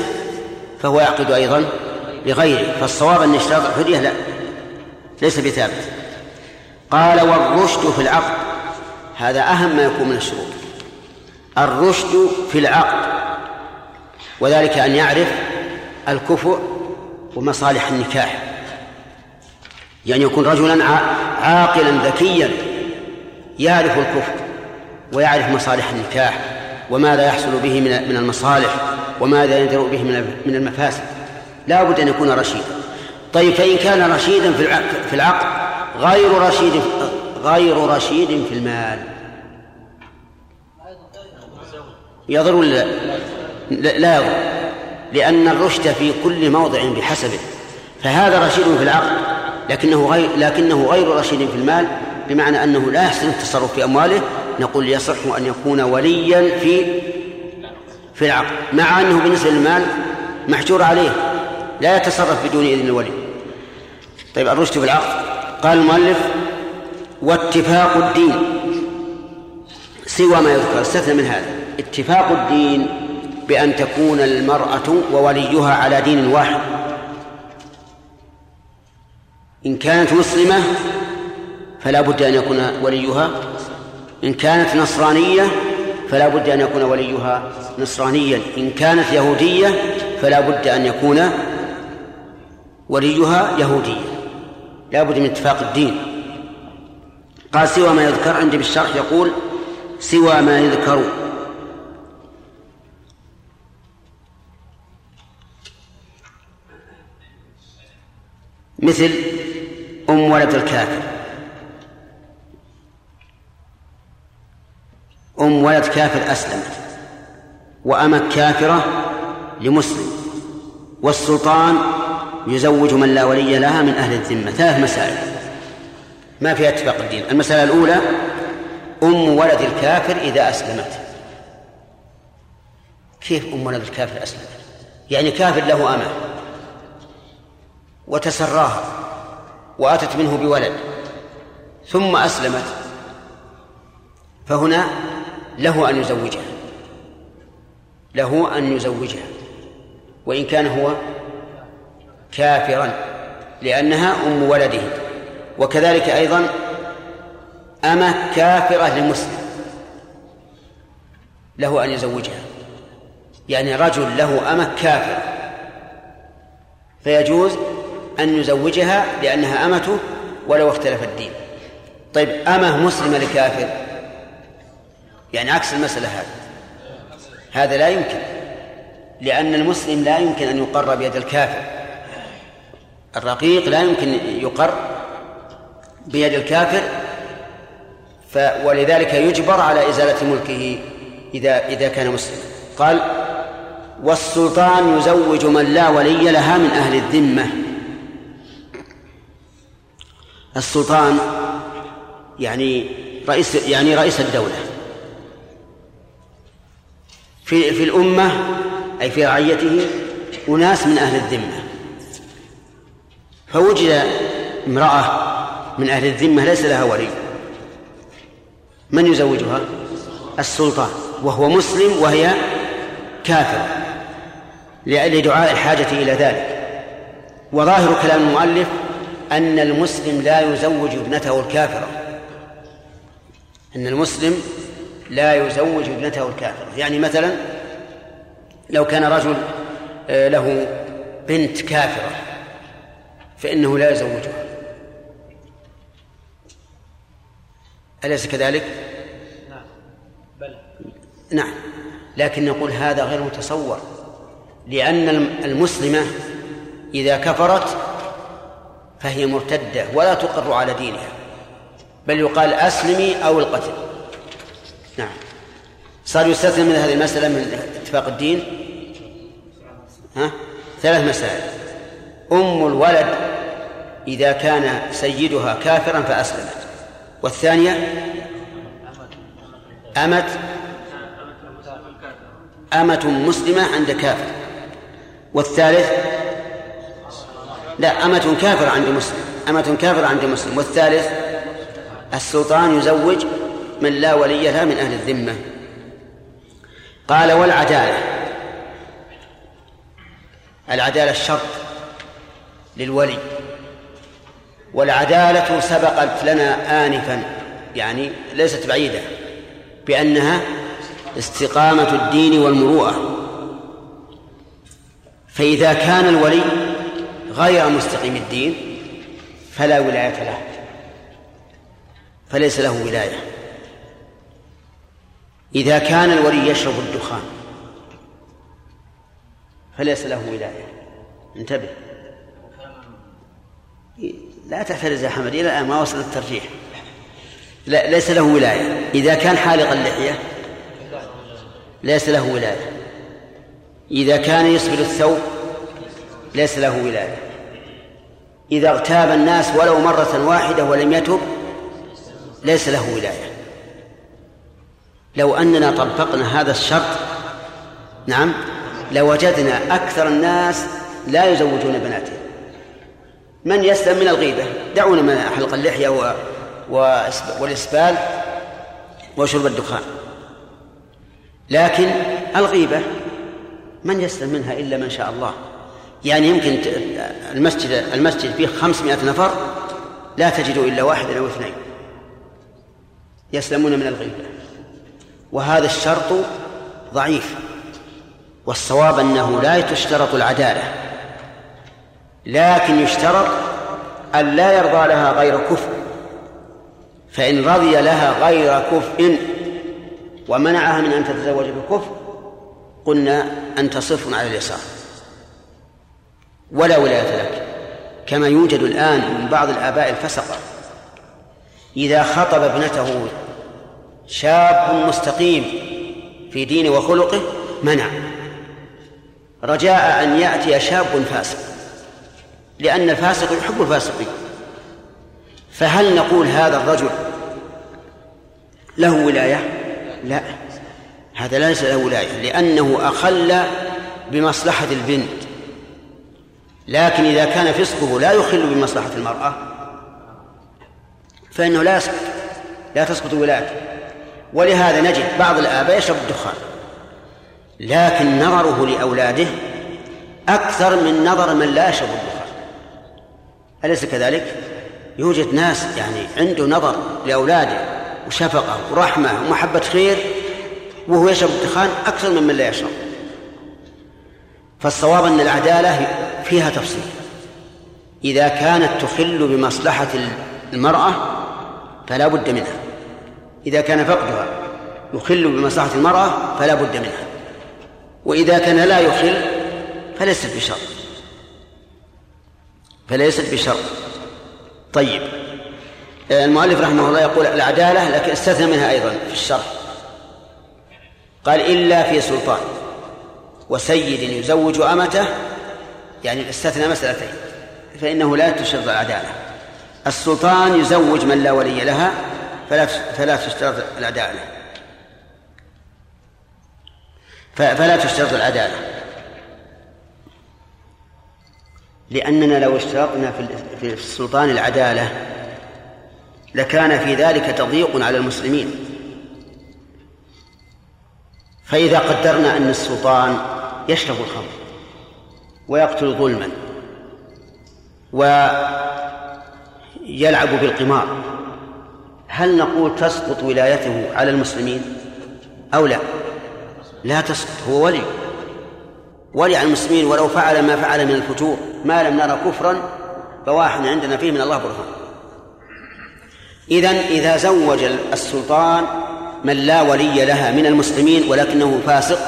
Speaker 2: فهو يعقد أيضا لغيره. فالصواب أن اشتراط الحرية؟ لا. ليس بثابت. قال والرشد في العقد. هذا أهم ما يكون من الشروط. الرشد في العقد. وذلك أن يعرف الكفؤ ومصالح النكاح. يعني يكون رجلا عاقلا ذكيا يعرف الكفر ويعرف مصالح النكاح وماذا يحصل به من المصالح وماذا ينذر به من المفاسد. لا بد أن يكون رشيدا. طيب فإن كان رشيدا في العقد غير رشيد غير رشيد في المال. يضر ولا لا يضر. لأن الرشد في كل موضع بحسبه. فهذا رشيد في العقد لكنه غير لكنه غير رشيد في المال بمعنى أنه لا يحسن التصرف في أمواله. نقول يصح أن يكون وليا في في العقد مع أنه بالنسبة للمال محجور عليه لا يتصرف بدون إذن الولي. طيب الرشد في العقد قال المؤلف واتفاق الدين سوى ما يذكر استثنى من هذا. اتفاق الدين بأن تكون المرأة ووليها على دين واحد. إن كانت مسلمة فلا بد أن يكون وليها. إن كانت نصرانية فلا بد أن يكون وليها نصرانيا. إن كانت يهودية فلا بد أن يكون وليها يهوديا. لا بد من اتفاق الدين. قال سوى ما يذكر. عندي بالشرح يقول سوى ما يذكر مثل أم ولد الكافر. أم ولد كافر أسلمت وأمت كافرة لمسلم والسلطان يزوج من لا ولي لها من أهل الذمة. ثلاث مسائل. ما فيها أتفاق الدين؟ المسألة الأولى أم ولد الكافر إذا أسلمت. كيف أم ولد الكافر أسلمت؟ يعني كافر له أمة. وتسراها وأتت منه بولد ثم أسلمت فهنا له أن يزوجها له أن يزوجها وإن كان هو كافرا لأنها أم ولده وكذلك أيضا أمة كافرة لمسلم له أن يزوجها يعني رجل له أمة كافرة فيجوز أن يزوجها لأنها أمته ولو اختلف الدين. طيب أمة مسلمة لكافر؟ يعني عكس المسألة هذه. هذا لا يمكن لأن المسلم لا يمكن أن يقر بيد الكافر. الرقيق لا يمكن يقر بيد الكافر ف ولذلك يجبر على إزالة ملكه إذا إذا كان مسلما قال والسلطان يزوج من لا ولي لها من أهل الذمة. السلطان يعني رئيس يعني رئيس الدولة. في في الأمة أي في رعيته أناس من أهل الذمة. فوجد امرأة من أهل الذمة ليس لها ولي. من يزوجها؟ السلطان وهو مسلم وهي كافرة لدعاء الحاجة إلى ذلك. وظاهر كلام المؤلف أن المسلم لا يزوج ابنته الكافرة. أن المسلم لا يزوج ابنته الكافرة. يعني مثلا لو كان رجل آه، له بنت كافرة فإنه لا يزوجها. أليس كذلك؟
Speaker 6: نعم
Speaker 2: نعم. لكن نقول هذا غير متصور لأن المسلمة إذا كفرت فهي مرتدة ولا تقر على دينها بل يقال أسلمي أو القتل. نعم. صار يستثنى من هذه المسألة من اتفاق الدين؟ ها؟ ثلاث مسائل. أم الولد إذا كان سيدها كافرا فأسلمت. والثانية؟ أمت؟ أمة مسلمة عند كافر. والثالث؟ لا أمة كافرة عند مسلم أمة كافرة عند مسلم. والثالث السلطان يزوج من لا ولي لها من أهل الذمة. قال والعدالة. العدالة الشرط للولي. والعدالة سبقت لنا آنفا يعني ليست بعيدة بأنها استقامة الدين والمروءة. فإذا كان الولي غير مستقيم الدين فلا ولاية له فليس له ولاية. إذا كان الولي يشرب الدخان فليس له ولاية. انتبه. لا تحترز يا حمد إلى الآن ما وصل الترجيح. لا ليس له ولاية. إذا كان حالق اللحية ليس له ولاية. إذا كان يسبل الثوب ليس له ولاية إذا اغتاب الناس ولو مرة واحدة ولم يتب ليس له ولاية لو أننا طبقنا هذا الشرط نعم لوجدنا أكثر الناس لا يزوجون بناتهم. من يسلم من الغيبة؟ دعونا من حلق اللحية و... والإسبال وشرب الدخان. لكن الغيبة من يسلم منها إلا من شاء الله. يعني يمكن المسجد المسجد فيه خمسمائة نفر لا تجد إلا واحدا أو اثنين يسلمون من الغيبة. وهذا الشرط ضعيف. والصواب أنه لا تشترط العدالة لكن يشترط أن لا يرضى لها غير كفء. فإن رضي لها غير كفء ومنعها من أن تتزوج بكفء قلنا أنت صفر على اليسار. ولا ولاية لك. كما يوجد الآن من بعض الآباء الفسقة. إذا خطب ابنته شاب مستقيم في دينه وخلقه منع. رجاء أن يأتي شاب فاسق لأن الفاسق يحب الفاسقين. فهل نقول هذا الرجل له ولاية؟ لا. هذا ليس له ولاية لأنه أخل بمصلحة البنت. لكن إذا كان فسقه لا يخل بمصلحة المرأة فإنه لا يسقط لا تسقط ولايته ولهذا نجد بعض الآباء يشرب الدخان لكن نظره لأولاده أكثر من نظر من لا يشرب الدخان. أليس كذلك؟ يوجد ناس يعني عنده نظر لأولاده وشفقة ورحمة ومحبة خير وهو يشرب الدخان أكثر من من لا يشرب. فالصواب أن العدالة فيها تفصيل. إذا كانت تخل بمصلحة المرأة فلا بد منها. إذا كان فقدها يخل بمصلحة المرأة فلا بد منها. وإذا كان لا يخل فليست بشرط فليست بشرط طيب. المؤلف رحمه الله يقول العدالة لكن استثنى منها أيضا في الشرع. قال إلا في سلطان. وسيد يزوج أمته يعني استثنى مسألتين فإنه لا تشترط العدالة. السلطان يزوج من لا ولي لها فلا فلا تشترط العدالة. فلا تشترط العدالة. لأننا لو اشترطنا في السلطان العدالة لكان في ذلك تضييق على المسلمين. فإذا قدرنا أن السلطان يشرب الخمر ويقتل ظلما ويلعب بالقمار. هل نقول تسقط ولايته على المسلمين أو لا؟ لا تسقط هو ولي. ولي على المسلمين ولو فعل ما فعل من الفتور. ما لم نرى كفرا فواحد عندنا فيه من الله برهان. إذا إذا زوج السلطان من لا ولي لها من المسلمين ولكنه فاسق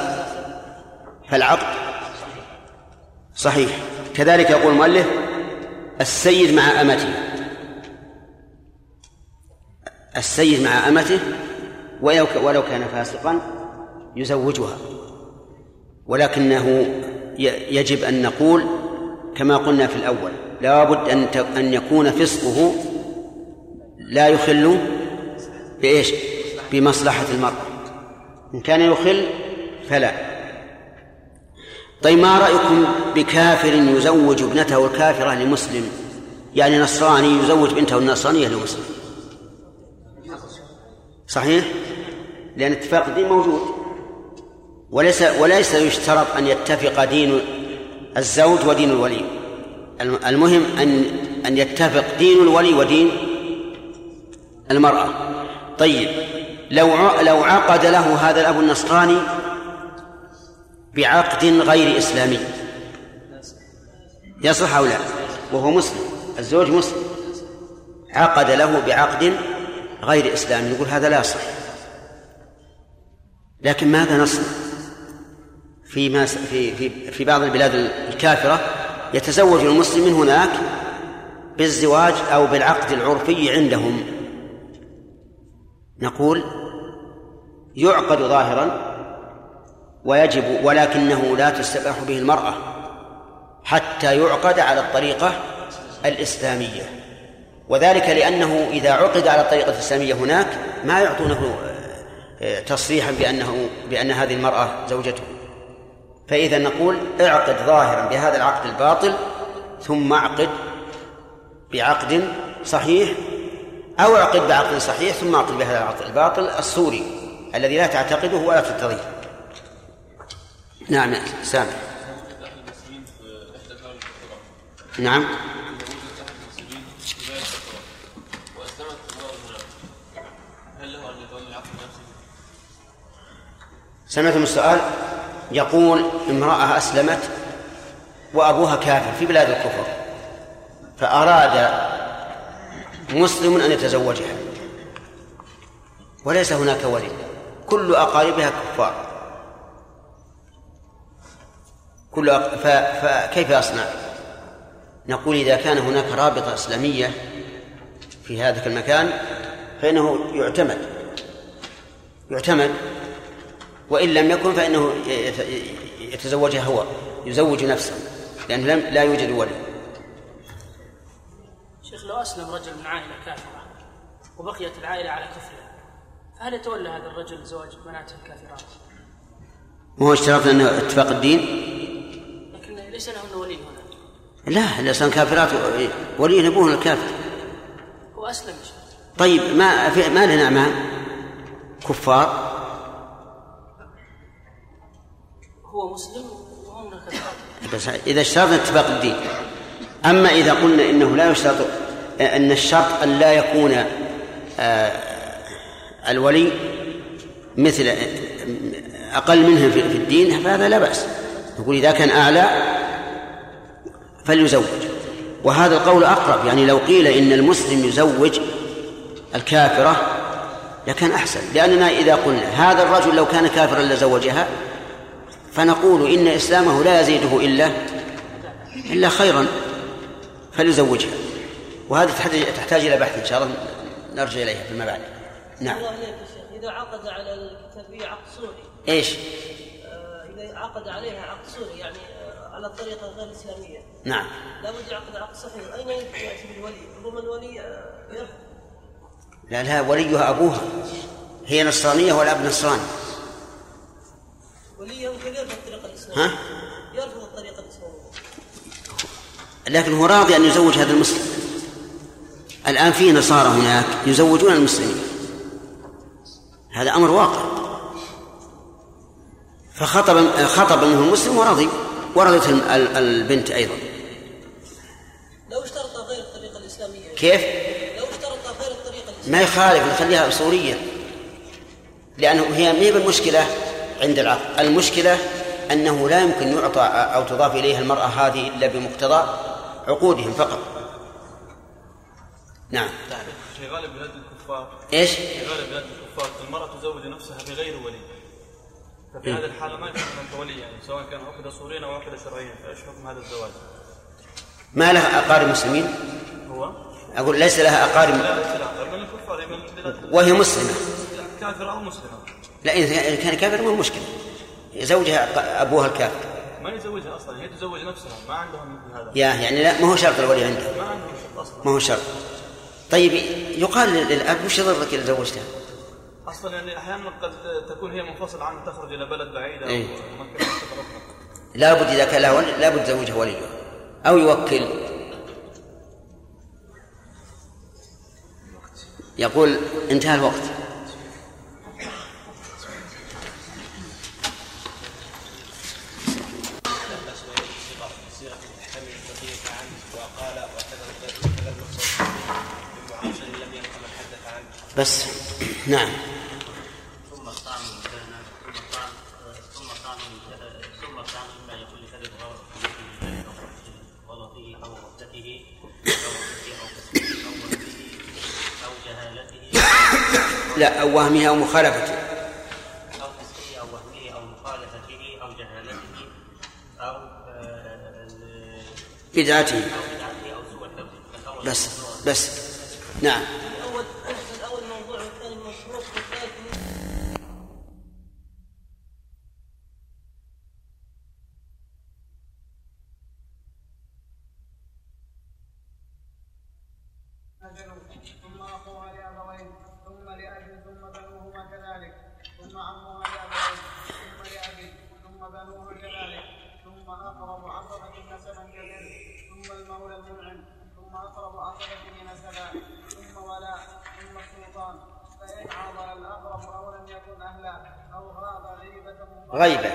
Speaker 2: فالعقد صحيح. كذلك يقول المؤلف السيد مع أمته. السيد مع أمته ولو كان فاسقا يزوجها. ولكنه يجب أن نقول كما قلنا في الأول لا بد أن أن يكون فسقه لا يخل بإيش؟ بمصلحة المرأة. إن كان يخل فلا. طيب ما رأيكم بكافر يزوج ابنته الكافرة لمسلم؟ يعني نصراني يزوج بنته النصرانية لمسلم. صحيح؟ لأن اتفاق الدين موجود. وليس وليس يشترط أن يتفق دين الزوج ودين الولي. المهم أن أن يتفق دين الولي ودين المرأة. طيب لو لو عقد له هذا الأب النصراني بعقد غير إسلامي. يصح أو لا؟ وهو مسلم الزوج مسلم. عقد له بعقد غير إسلامي يقول هذا لا يصح. لكن ماذا نصنع؟ في ما في في في بعض البلاد الكافرة يتزوج المسلم من هناك بالزواج أو بالعقد العرفي عندهم. نقول يعقد ظاهرا ويجب ولكنه لا تستباح به المرأة حتى يعقد على الطريقة الإسلامية. وذلك لأنه إذا عقد على الطريقة الإسلامية هناك ما يعطونه آه، تصريحا بأنه بأن هذه المرأة زوجته. فإذا نقول اعقد ظاهرا بهذا العقد الباطل ثم اعقد بعقد صحيح أو اعقد بعقد صحيح ثم اعقد بهذا العقد الباطل الصوري الذي لا تعتقده ولا ترتضيه نعم سامع نعم. سمعتم السؤال؟ يقول امرأة أسلمت وأبوها كافر في بلاد الكفر فأراد مسلم أن يتزوجها وليس هناك ولي كل أقاربها كفار. كل أق... ف... فكيف أصنع؟ نقول إذا كان هناك رابطة إسلامية في هذا المكان فإنه يعتمد يعتمد وإن لم يكن فإنه يتزوجها هو يزوج نفسه لأنه لم لا يوجد ولي
Speaker 7: شيخ لو أسلم رجل من عائلة كافرة وبقيت العائلة على كفرها فهل يتولى هذا الرجل زواج بناته الكافرات؟
Speaker 2: مو اشترطنا انه اتفاق الدين؟
Speaker 7: ليس له ولي هنا.
Speaker 2: لا الانسان كافرات ولي ابوه الكافر.
Speaker 7: هو أسلم
Speaker 2: طيب ما في ما لنا اعمام كفار.
Speaker 7: هو مسلم وهم
Speaker 2: بس إذا اشترطنا اتفاق الدين. أما إذا قلنا إنه لا يشترط إن الشرط أن لا يكون آه، الولي مثل أقل منه في الدين فهذا لا بأس. نقول إذا كان أعلى فليزوج. وهذا القول أقرب يعني لو قيل إن المسلم يزوج الكافرة لكان أحسن. لأننا إذا قلنا هذا الرجل لو كان كافرا لزوجها فنقول إن إسلامه لا يزيده إلا إلا خيرا فليزوجها. وهذا تحتاج إلى بحث إن شاء الله نرجع إليها فيما بعد. نعم.
Speaker 8: الله يا شيخ. إذا عقد على الكتابيه عقد صوري
Speaker 2: إيش؟
Speaker 8: آه، إذا عقد عليها عقد صوري يعني آه، على الطريقة غير الاسلاميه
Speaker 2: نعم.
Speaker 8: لابد يعقد عقد صحيح أين ياتي بالولي؟ ربما الولي؟ آه، يرفض
Speaker 2: لا لا وليها أبوها. هي نصرانية والأب نصراني
Speaker 8: ولي يمكن يرفض الطريقة الاسلاميه
Speaker 2: ها؟
Speaker 8: يرفض الطريقة الاسلاميه
Speaker 2: لكن هو راضي أن يزوج هذا المسلم. الآن في نصارى هناك يزوجون المسلمين. هذا أمر واقع. فخطب خطب منه المسلم ورضي ورضت ال- ال- البنت أيضا
Speaker 8: لو اشترط غير الطريقة الاسلاميه
Speaker 2: كيف؟
Speaker 8: لو اشترط غير الطريقة الاسلاميه
Speaker 2: ما يخالف نخليها صورية لأنه هي ما هي بالمشكلة عند العقد المشكلة أنه لا يمكن يعطى أو تضاف إليها المرأة هذه إلا بمقتضى عقودهم فقط. نعم.
Speaker 9: في غالب بلاد الكفار
Speaker 2: إيش؟
Speaker 9: في غالب بلاد الكفار المرأة تزوج نفسها بغير ولي. ففي هذه الحالة ما يكون هناك ولي يعني سواء كان عقد صوريا أو عقد شرعيا فإيش حكم هذا الزواج؟
Speaker 2: ما لها أقارب مسلمين أقول ليس لها أقارب. وهي مسلمة.
Speaker 9: كافرة أو مسلمة.
Speaker 2: لا إذا كان كافر ما هو مشكلة. زوجها أبوها الكافر.
Speaker 9: ما يزوجها أصلا هي تزوج نفسها. ما عندهم هذا.
Speaker 2: يا يعني لا ما هو شرط الولي عندها.
Speaker 9: ما عندهم شرط أصلا.
Speaker 2: ما هو شرط. طيب يقال للأب وش يضرك إذا زوجتها؟
Speaker 9: أصلا يعني أحيانا قد تكون هي منفصلة عنه تخرج إلى بلد بعيد أو
Speaker 2: إيه. لابد إذا كان لها ولي لابد يزوجها وليها. أو يوكل. يقول انتهى الوقت. بس نعم. لا أو وهمها أو مخالفته
Speaker 10: أو كسبه أو وهمه أو مخالفته. أو جهالته ال-
Speaker 2: بدعته
Speaker 10: بدعته أو سوء
Speaker 2: بس بس. نعم
Speaker 8: الأول الأول موضوع والثاني مشروط والثالث
Speaker 1: ثم اخوها لابوين ثم لاب ثم بنوهما كذلك ثم عمها لابوين ثم لاب ثم بنوه كذلك ثم اقرب عصبه نسبا كذلك ثم المولى المنعم ثم اقرب عصبه نسبا ثم ولاء ثم السلطان فان عاضل الاقرب أو لم يكن أهلا أو غاب غيبه منقطعة-
Speaker 2: غيبة.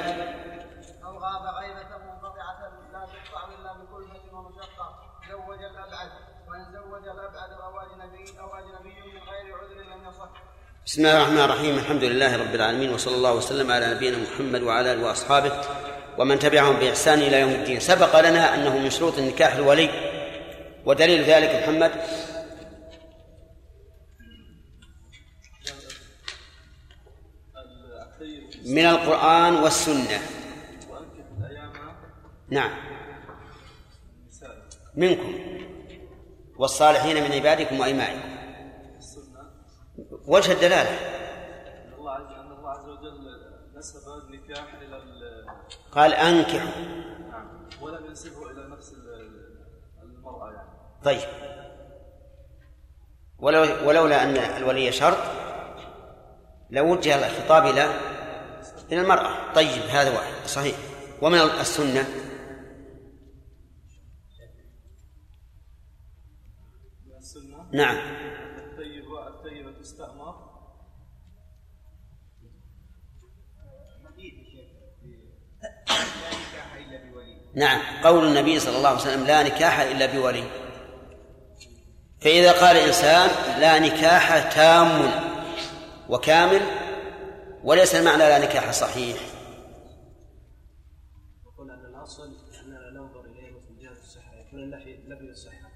Speaker 1: أو غاب غيبة منقطعة لا تقطع إلا بكلفة ومشقة. زوج الأبعد. وإن زوج الأبعد أو أجنبي أو أجنبي من غير عذر لم يصح.
Speaker 2: بسم الله الرحمن الرحيم. الحمد لله رب العالمين وصلى الله وسلم على نبينا محمد وعلى آله وأصحابه. ومن تبعهم بإحسان إلى يوم الدين. سبق لنا أنه من شروط النكاح الولي ودليل ذلك محمد من
Speaker 9: وانكح الأيام
Speaker 2: نعم. منكم. والصالحين من عبادكم وإمائكم وجه الدلالة.
Speaker 9: الله عز ان الله عز وجل نسب النكاح ال-
Speaker 2: قال أنكحوا.
Speaker 9: نعم ولم ينسبه إلى نفس ال- المراه يعني
Speaker 2: طيب. ولو ولولا أن الولي شرط لوجه الخطاب إلى إلى المرأة. طيب هذا واحد. صحيح. ومن السنة؟
Speaker 9: من
Speaker 2: نعم.
Speaker 9: الطيبه الطيبه تستأمر
Speaker 2: نعم. قول النبي صلى الله عليه وسلم لا نكاح إلا بولي. فإذا قال إنسان لا نكاح تام وكامل وليس المعنى لا نكاح صحيح.
Speaker 6: يقول أن الأصل اننا ننظر إليه من جهة الصحة يكون النفي نفي الصحه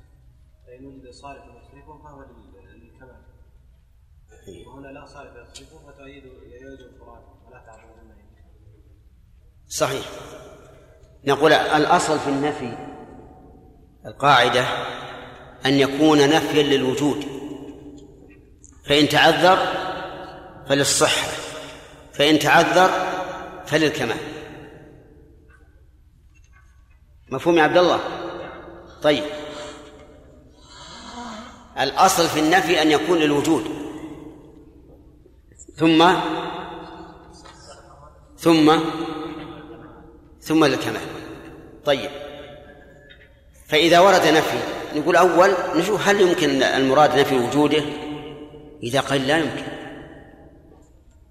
Speaker 6: فإن وجد صالح يصرفه فهو لل- للكمال. وهنا لا صالح يصرفه فتؤيد يؤيد القرآن ولا.
Speaker 2: صحيح. نقول الأصل في النفي القاعدة أن يكون نفيا للوجود. فإن تعذر فللصحة. فإن تعذر فللكمال. مفهوم يا عبد الله؟ طيب. الأصل في النفي أن يكون للوجود. ثم؟ ثم؟ ثم للكمال. طيب. فإذا ورد نفي نقول أول نشوف هل يمكن المراد نفي وجوده؟ إذا قال لا يمكن.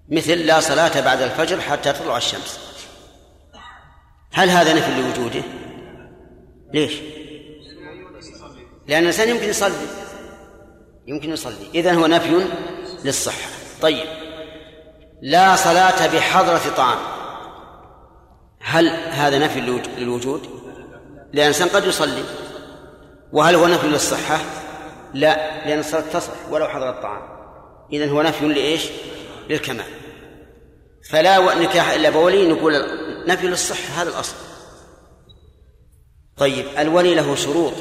Speaker 2: مثل لا صلاة بعد الفجر حتى تطلع الشمس هل هذا نفي لوجوده؟ ليش؟ لأن الإنسان يمكن يصلي يمكن يصلي إذا هو نفي للصحة طيب لا صلاة بحضرة طعام هل هذا نفي للوجود؟ لأن الإنسان قد يصلي وهل هو نفي للصحة؟ لا لأن الصلاة تصح ولو حضر الطعام إذا هو نفي لإيش؟ للكمال. فلا نكاح إلا بولي نقول نفي للصحة هذا الأصل. طيب الولي له شروط.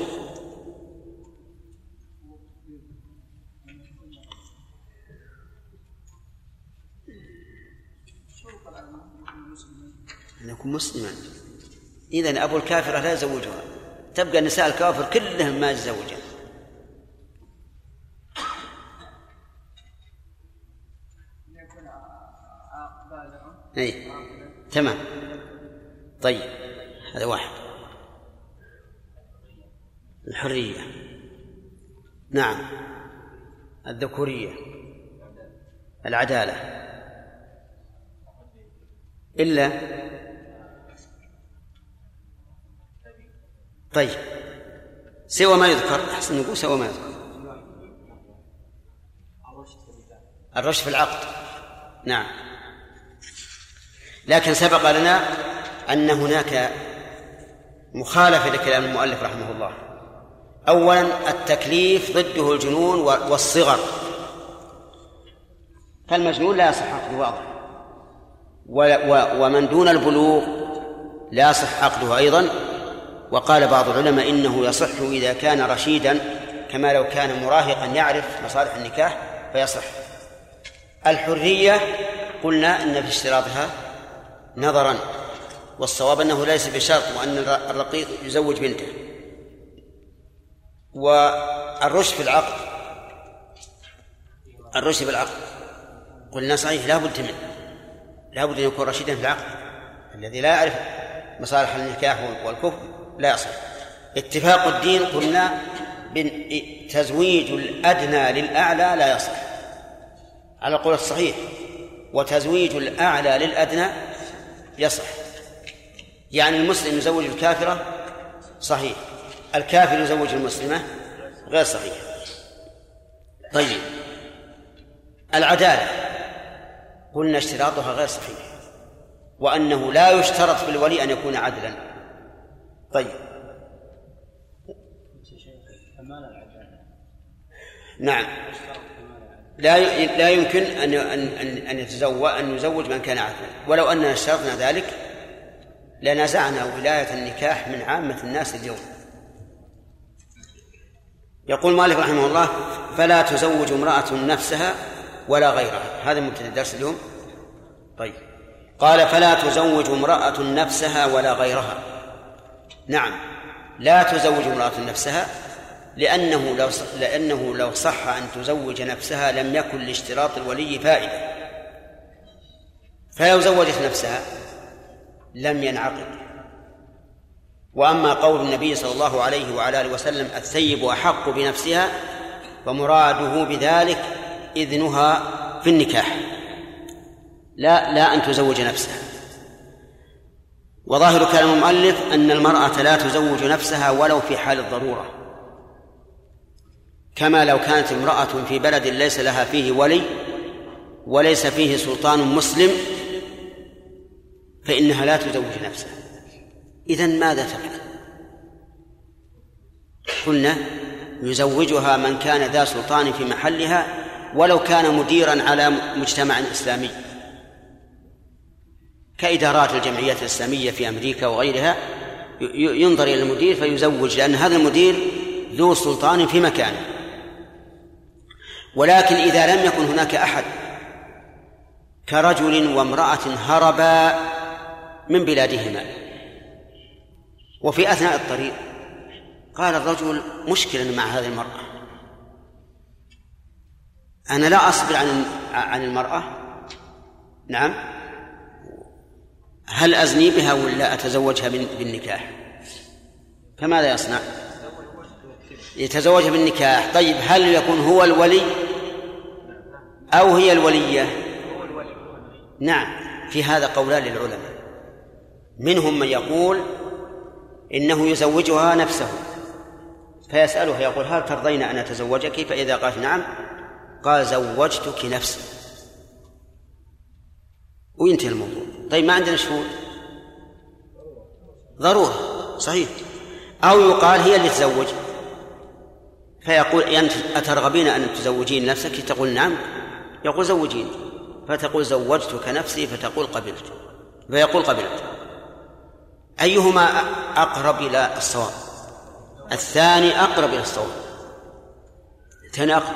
Speaker 2: أن يكون مسلما. إذا أبو الكافرة لا يزوجها. تبقى النساء الكافر كلهم ما يتزوجن. اي تمام. طيب. هذا واحد. الحرية. نعم. الذكورية. العدالة. إلا. طيب. سوى ما يذكر. أحسن نقول سوى ما يذكر. الرشد في العقد. نعم. لكن سبق لنا أن هناك مخالفة لكلام المؤلف رحمه الله. أولا التكليف ضده الجنون والصغر. فالمجنون لا يصح عقده واضح ومن دون البلوغ لا يصح عقده أيضا. وقال بعض العلماء إنه يصح إذا كان رشيدا كما لو كان مراهقا يعرف مصالح النكاح فيصح. الحرية قلنا إن في اشتراطها نظرا والصواب أنه ليس بشرط وأن الرقيق يزوج بنته. والرشد في العقد الرشد في العقد. قلنا صحيح لا بد منه. لا بد أن يكون رشيدا في العقد. الذي لا يعرف مصالح النكاح والكفر لا يصح. اتفاق الدين قلنا تزويج الأدنى للأعلى لا يصح. على القول الصحيح وتزويج الأعلى للأدنى يصح. يعني المسلم يزوج الكافرة؟ صحيح. الكافر يزوج المسلمة؟ غير صحيح. طيب. العدالة. قلنا اشتراطها غير صحيح. وأنه لا يشترط في الولي أن يكون عدلا. طيب. نعم. لا لا يمكن أن ان ان يتزوج أن يزوج من كان عدلا ولو اننا اشترطنا ذلك لنزعنا ولاية النكاح من عامة الناس اليوم. يقول مالك رحمه الله فلا تزوج امرأة نفسها ولا غيرها. هذا مبتدأ الدرس اليوم. طيب. قال فلا تزوج امرأة نفسها ولا غيرها. نعم. لا تزوج امرأة نفسها لأنه لو لأنه لو صح أن تزوج نفسها لم يكن لاشتراط الولي فائدة. فلو زوجت نفسها لم ينعقد. وأما قول النبي صلى الله عليه وعلى آله وسلم الثيب أحق بنفسها فمراده بذلك إذنها في النكاح. لا لا أن تزوج نفسها. وظاهر كلام المؤلف أن المرأة لا تزوج نفسها ولو في حال الضرورة. كما لو كانت امرأة في بلد ليس لها فيه ولي وليس فيه سلطان مسلم فإنها لا تزوج نفسها. إذا ماذا تفعل؟ قلنا يزوجها من كان ذا سلطان في محلها ولو كان مديرا على مجتمع إسلامي. كإدارات الجمعيات الإسلامية في أمريكا وغيرها ينظر إلى المدير فيزوج لأن هذا المدير ذو سلطان في مكانه. ولكن إذا لم يكن هناك أحد كرجل وامرأة هربا من بلادهما. وفي أثناء الطريق قال الرجل مشكلة مع هذه المرأة. أنا لا أصبر عن عن المرأة. نعم. هل أزني بها ولا أتزوجها بالنكاح؟ فماذا يصنع؟ يتزوجها بالنكاح. طيب هل يكون هو الولي؟ أو هي الولية؟ نعم في هذا قولان للعلماء. منهم من يقول إنه يزوجها نفسه فيسألها يقول هل ترضين أن أتزوجك؟ فإذا قالت نعم قال زوجتك نفسي. وينتهي الموضوع. طيب ما عندنا شهود؟ ضرورة صحيح. أو يقال هي اللي تزوج فيقول أنت أترغبين أن تزوجين نفسك؟ تقول نعم. يقول زوجيني فتقول زوجتك نفسي فتقول قبلت. فيقول قبلت. أيهما أقرب إلى الصواب؟ الثاني أقرب إلى الصواب. الثاني أقرب.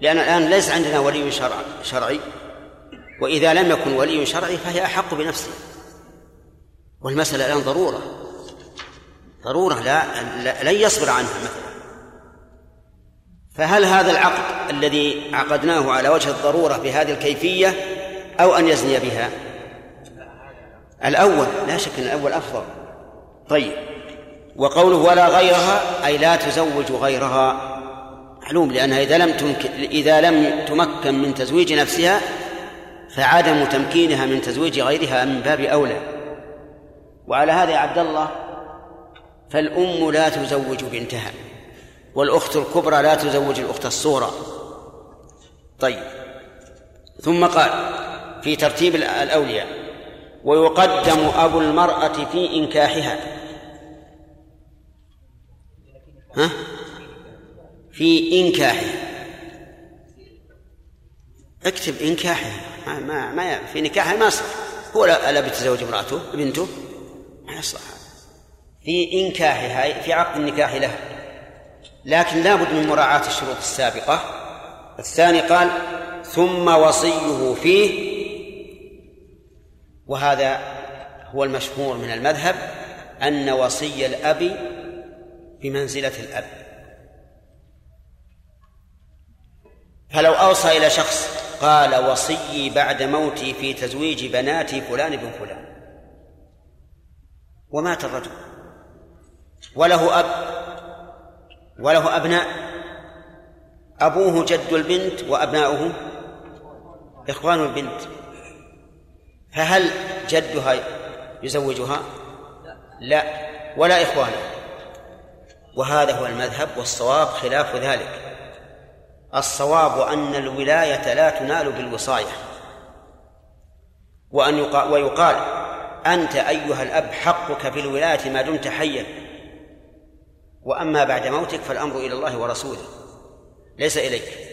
Speaker 2: لأن الآن ليس عندنا ولي شرع شرعي. وإذا لم يكن ولي شرعي فهي أحق بنفسه والمسألة الآن ضرورة. ضرورة لا, لا لن يصبر عنها مثلا. فهل هذا العقد الذي عقدناه على وجه الضرورة بهذه الكيفية أو أن يزني بها؟ الأول لا شك أن الأول أفضل. طيب. وقوله ولا غيرها أي لا تزوج غيرها معلوم لأنها إذا لم تمكن إذا لم تمكن من تزويج نفسها فعدم تمكينها من تزويج غيرها من باب أولى. وعلى هذا يا عبد الله فالأم لا تزوج بنتها. والأخت الكبرى لا تزوج الأخت الصغرى. طيب. ثم قال في ترتيب الأولياء ويقدم أبو المرأة في إنكاحها. ها؟ في إنكاحها. اكتب إنكاحها. ما ما, ما في نكاحها ما يصح هو لا بيتزوج امرأته بنته؟ ما يصلح في إنكاحها في عقد النكاح لها. لكن لا بد من مراعاة الشروط السابقة. الثاني قال ثم وصيه فيه. وهذا هو المشهور من المذهب أن وصي الأب بمنزلة الأب. فلو أوصى إلى شخص قال وصيي بعد موتي في تزويج بناتي فلان بن فلان. ومات الرجل. وله أب. وله أبناء. أبوه جد البنت وأبناؤه إخوان البنت. فهل جدها يزوجها؟ لا ولا إخوانه. وهذا هو المذهب والصواب خلاف ذلك. الصواب أن الولاية لا تنال بالوصاية. وأن يقال ويقال أنت أيها الأب حقك في الولاية ما دمت حيا. وأما بعد موتك فالأمر إلى الله ورسوله ليس إليك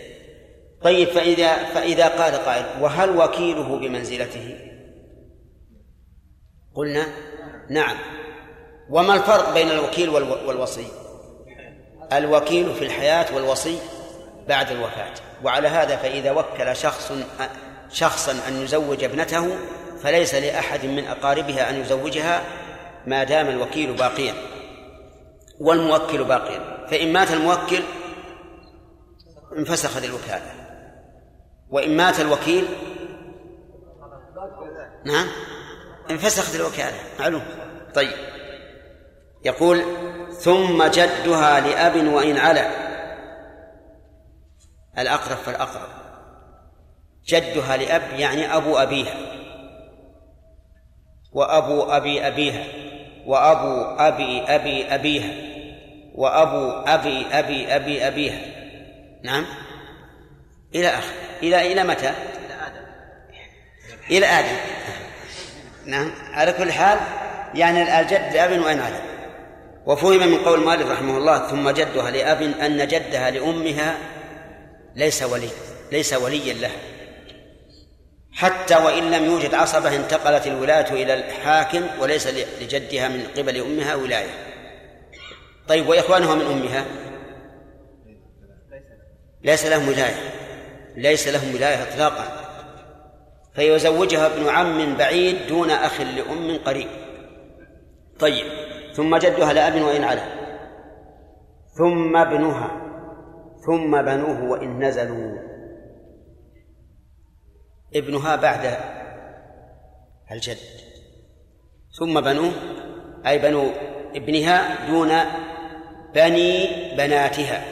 Speaker 2: طيب فإذا فإذا قال قائل وهل وكيله بمنزلته؟ قلنا نعم وما الفرق بين الوكيل والوصي؟ الوكيل في الحياة والوصي بعد الوفاة وعلى هذا فإذا وكل شخص شخصا أن يزوج ابنته فليس لأحد من أقاربها أن يزوجها ما دام الوكيل باقيا والموكل باقيا. فإن مات الموكل انفسخت الوكالة وإن مات الوكيل نعم انفسخت الوكالة معلوم؟ طيب. يقول ثم جدها لأب وإن علا الأقرب فالأقرب. جدها لأب يعني أبو أبيها. وأبو أبي أبيها. وأبو أبي أبي أبيها وأبو أبي أبي أبي أبيها نعم. إلى آخر إلى إلى متى؟ إلى آدم. نعم. على كل حال يعني الجد لأب وإن على وفهم من قول مالك رحمه الله ثم جدها لأب أن جدها لأمها ليس ولي ليس وليا لها حتى وإن لم يوجد عصبة انتقلت الولاية إلى الحاكم وليس لجدها من قبل أمها ولاية. طيب وإخوانها من أمها؟ ليس لهم ولاية. ليس لهم ولاية إطلاقا. فيزوجها ابن عم بعيد دون أخ لأم قريب. طيب ثم جدها لأب وإن على. ثم ابنها. ثم بنوه وإن نزلوا. ابنها بعد الجد. ثم بنوه أي بنو ابنها دون بني بناتها.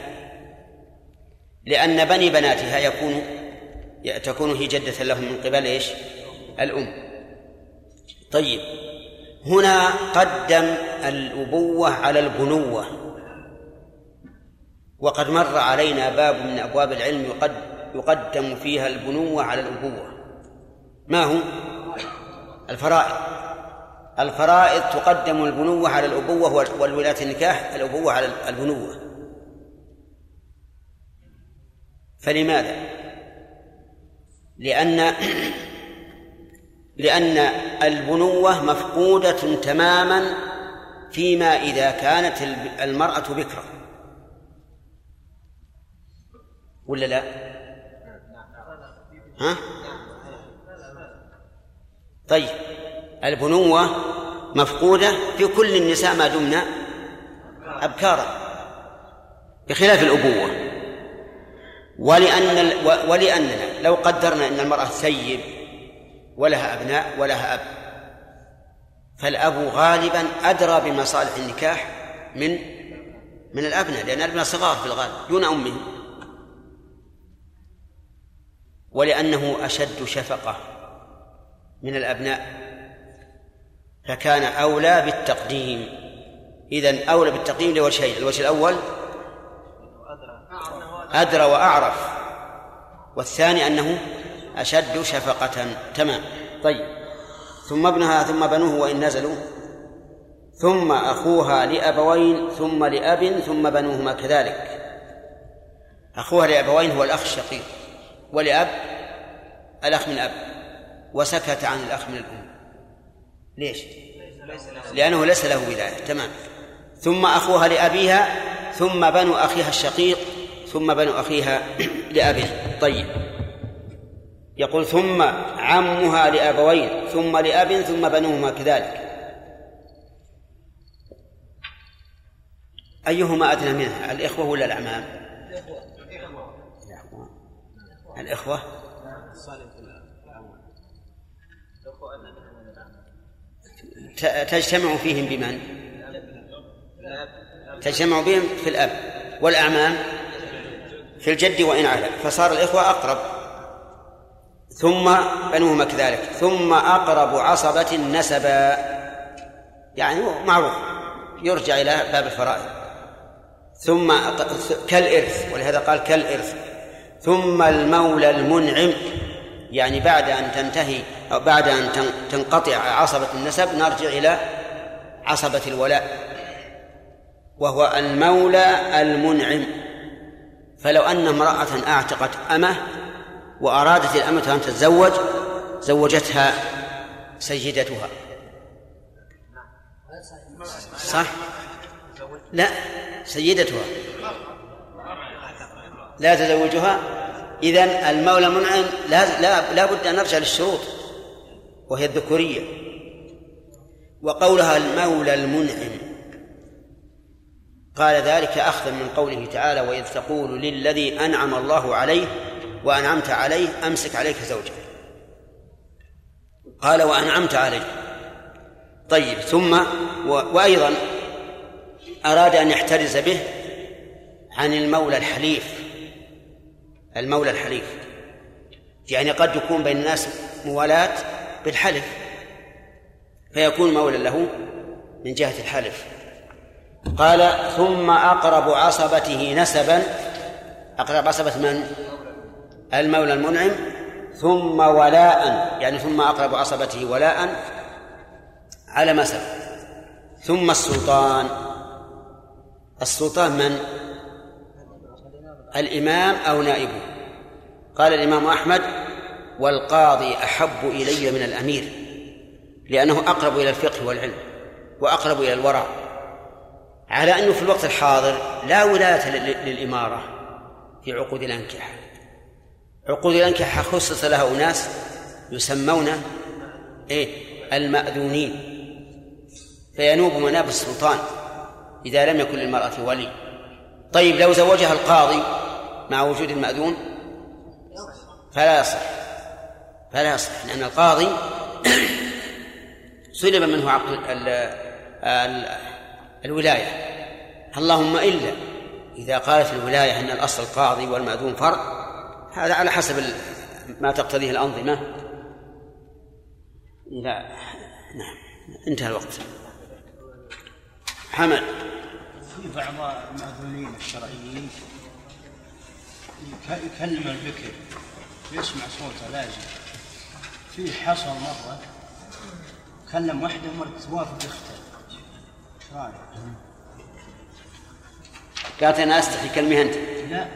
Speaker 2: لأن بني بناتها يكون تكون هي جدة لهم من قبل إيش؟ الأم. طيب. هنا قدم الأبوة على البنوة. وقد مر علينا باب من أبواب العلم يقدم فيها البنوة على الأبوة ما هو؟ الفرائض الفرائض تقدم البنوة على الأبوة والولاة النكاح الأبوة على البنوة فلماذا؟ لأن [CLEARS THROAT] لأن البنوة مفقودة تماما فيما إذا كانت المرأة بكرا ولا لا؟ ها؟ طيب. البنوة مفقودة في كل النساء ما دمنا أبكارا بخلاف الأبوة. ولأن ولأننا لو قدرنا أن المرأة ثيب ولها أبناء ولها أب فالأب غالبا أدرى بمصالح النكاح من من الأبناء لأن الأبناء صغار في الغالب دون أمهم. ولأنه أشد شفقة من الأبناء فكان أولى بالتقديم. إذن أولى بالتقديم لوجهين الوجه الأول أدرى وأعرف والثاني أنه أشد شفقة. تمام. طيب. ثم ابنها ثم بنوه وإن نزلوا. ثم أخوها لأبوين ثم لأب ثم بنوهما كذلك. أخوها لأبوين هو الأخ الشقيق. ولأب الأخ من أب وسكت عن الأخ من الأم. ليش؟ لأنه ليس له ولاية تمام. ثم أخوها لأبيها ثم بنو أخيها الشقيق ثم بنو أخيها [CLEARS THROAT] لأبيه. طيب. يقول ثم عمها لأبوين ثم لأب ثم بنوهما كذلك. أيهما أدنى منها الإخوة ولا الأعمام؟ الإخوة. تجتمع فيهم بمن؟ تجتمع بهم في الأب والأعمام في الجد وإن على فصار الإخوة أقرب. ثم بنوهما كذلك. ثم أقرب عصبة نسبا. يعني معروف. يرجع إلى باب الفرائض. ثم كالإرث. ولهذا قال كالإرث. ثم المولى المنعم. يعني بعد أن تنتهي أو بعد أن تنقطع عصبة النسب نرجع إلى عصبة الولاء وهو المولى المنعم. فلو أن امرأة أعتقت أمه وأرادت الأمة أن تتزوج زوجتها سيدتها. صح؟ لا سيدتها. لا تزوجها إذن المولى منعم لا لا لا بد أن نرجع للشروط وهي الذكورية. وقولها المولى المنعم. قال ذلك أخذا من قوله تعالى وإذ تقول للذي أنعم الله عليه وأنعمت عليه أمسك عليك زوجك. قال وأنعمت عليه. طيب ثم وأيضا أراد أن يحترز به عن المولى الحليف. المولى الحليف يعني قد يكون بين الناس موالاة بالحلف فيكون مولى له من جهة الحلف قال ثم أقرب عصبته نسبا أقرب عصبة من؟ المولى المنعم ثم ولاء يعني ثم أقرب عصبته ولاء على ما سبق ثم السلطان السلطان من؟ الإمام أو نائبه. قال الإمام أحمد والقاضي أحب إلي من الأمير لأنه أقرب إلى الفقه والعلم وأقرب إلى الورع. على أنه في الوقت الحاضر لا ولاية للإمارة في عقود الأنكحة. عقود الأنكحة خصص لها أناس يسمون إيه؟ المأذونين. فينوب مناب السلطان إذا لم يكن للمرأة ولي. طيب لو زوجها القاضي مع وجود المأذون؟ فلا يصح. فلا يصح لأن القاضي [COUGHS] سلب منه عقد ال ال الولاية. اللهم إلا إذا قالت الولاية أن الأصل القاضي والمأذون فرد هذا على حسب ما تقتضيه الأنظمة. لا نعم انتهى الوقت. حمد.
Speaker 11: في بعض المأذونين الشرعيين يكلم البكر يسمع صوته لازم في حصل مرة كلم واحدة مرة توافق اخته إيش رأيك؟
Speaker 2: قالت أنا أستحي كلمها أنت.
Speaker 11: لا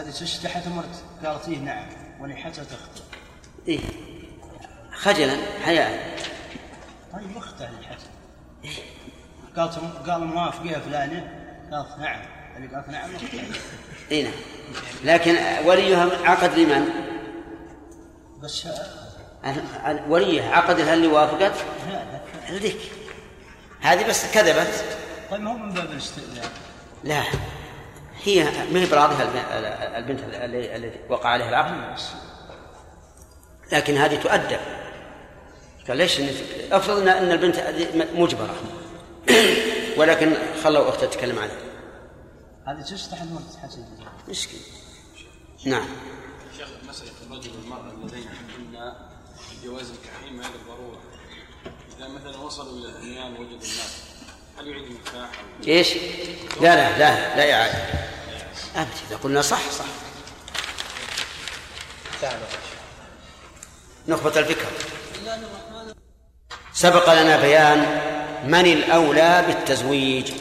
Speaker 11: هذه استحت مرت. قالت إيه نعم. ونحتت اخته
Speaker 2: إيه. خجلا حياء
Speaker 11: طيب اخته اللي حتت قالت قال موافق يا فلانة. قالت نعم. اللي قالت نعم
Speaker 2: إي نعم. لكن وليها عقد لمن؟
Speaker 11: بس
Speaker 2: وليها عقد هل اللي وافقت؟ لك؟ هذه بس كذبت.
Speaker 11: طيب ما هو من باب الاستئذان؟
Speaker 2: لا. هي ما هي براضها الب- البنت اللي- التي وقع عليها العقد؟ لكن هذه تؤدب. قال ليش أفرض ان البنت مجبرة. [CLEARS THROAT] ولكن خلوا أختها تتكلم عنها.
Speaker 11: هذه تستحي مرت حسن
Speaker 2: مسكين نعم.
Speaker 12: شيخ مسألة الرجل والمرأة اللذين يحبون جواز التحريم هذا ضرورة إذا مثلا وصلوا إلى البنيان وجدوا المال هل يعيد النكاح أو
Speaker 2: إيش؟ لا لا لا لا إعادة أبدا إذا قلنا صح صح. نخبة الفكر. سبق لنا بيان من الأولى بالتزويج.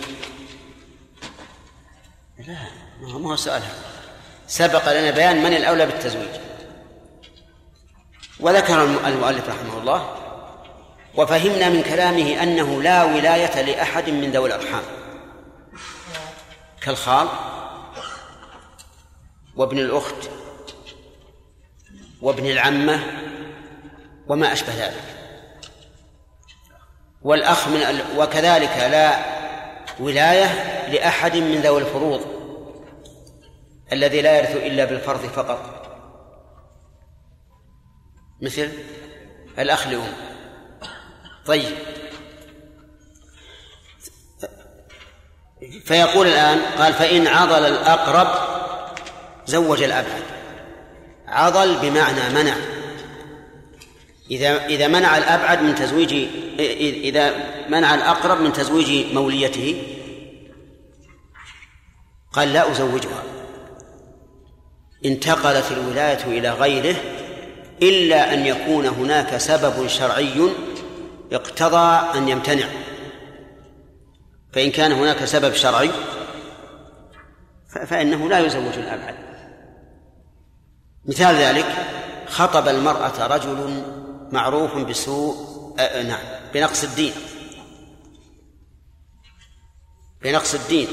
Speaker 2: ما هو- ما هو سؤال هذا سبق لنا بيان من الأولى بالتزويج. وذكر الم- المؤلف رحمه الله وفهمنا من كلامه أنه لا ولاية لأحد من ذوي الأرحام. كالخال وابن الأخت وابن العمة وما أشبه ذلك. والأخ من. وكذلك لا ولاية لأحد من ذوي الفروض. الذي لا يرث إلا بالفرض فقط. مثل الأخ لأم. طيب. فيقول الآن قال فإن عضل الأقرب زوج الأبعد عضل بمعنى منع. إذا إذا منع الأبعد من تزويج إذا منع الأقرب من تزويج موليته قال لا أزوجها. انتقلت الولاية إلى غيره إلا أن يكون هناك سبب شرعي اقتضى أن يمتنع. فإن كان هناك سبب شرعي فإنه لا يزوج الأبعد. مثال ذلك خطب المرأة رجل معروف بسوء آه نعم بنقص الدين. بنقص الدين.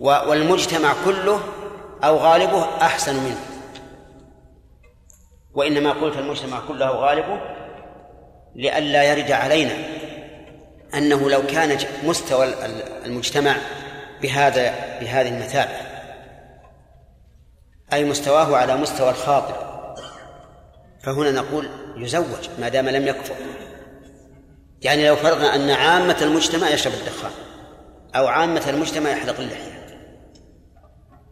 Speaker 2: والمجتمع كله أو غالبه أحسن منه. وإنما قلت المجتمع كله غالبه لئلا يرد علينا أنه لو كان مستوى المجتمع بهذا بهذه المثابة أي مستواه على مستوى الخاطر فهنا نقول يزوج ما دام لم يكفر. يعني لو فرضنا أن عامة المجتمع يشرب الدخان أو عامة المجتمع يحلق اللحية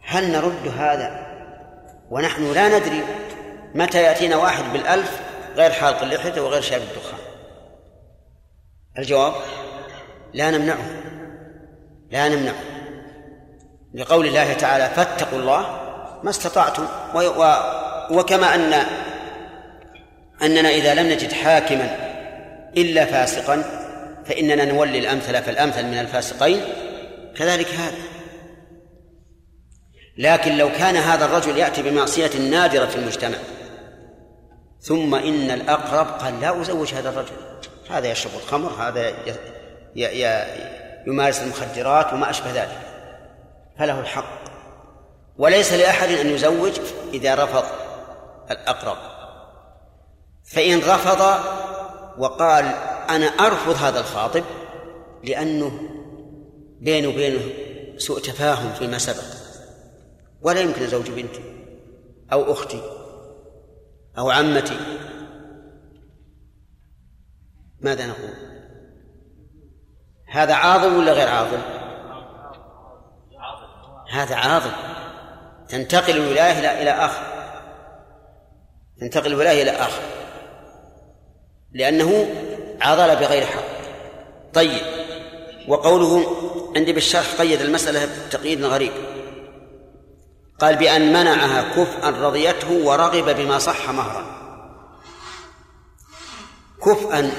Speaker 2: هل نرد هذا؟ ونحن لا ندري متى يأتينا واحد بالألف غير حالق اللحية وغير شارب الدخان. الجواب؟ لا نمنعه. لا نمنعه. لقول الله تعالى فاتقوا الله ما استطعتم. و و وكما أن أننا إذا لم نجد حاكما إلا فاسقا فإننا نولي الأمثل فالأمثل من الفاسقين كذلك هذا. لكن لو كان هذا الرجل يأتي بمعصية نادرة في المجتمع ثم إن الأقرب قال لا أزوج هذا الرجل هذا يشرب الخمر هذا. يمارس المخدرات وما أشبه ذلك فله الحق وليس لأحد أن يزوج إذا رفض الأقرب فإن رفض وقال أنا أرفض هذا الخاطب لأنه بينه وبينه سوء تفاهم فيما سبق ولا يمكن زوج بنتي أو أختي أو عمتي. ماذا نقول؟ هذا عاضل ولا غير عاضل؟ هذا عاضل. تنتقل الولاية إلى آخر. تنتقل الولاية إلى آخر. لأنه عضل بغير حق. طيب. وقوله عندي بالشرح قيد المسألة بتقييد غريب قال بأن منعها كفءا رضيته ورغب بما صح مهرا. كفءا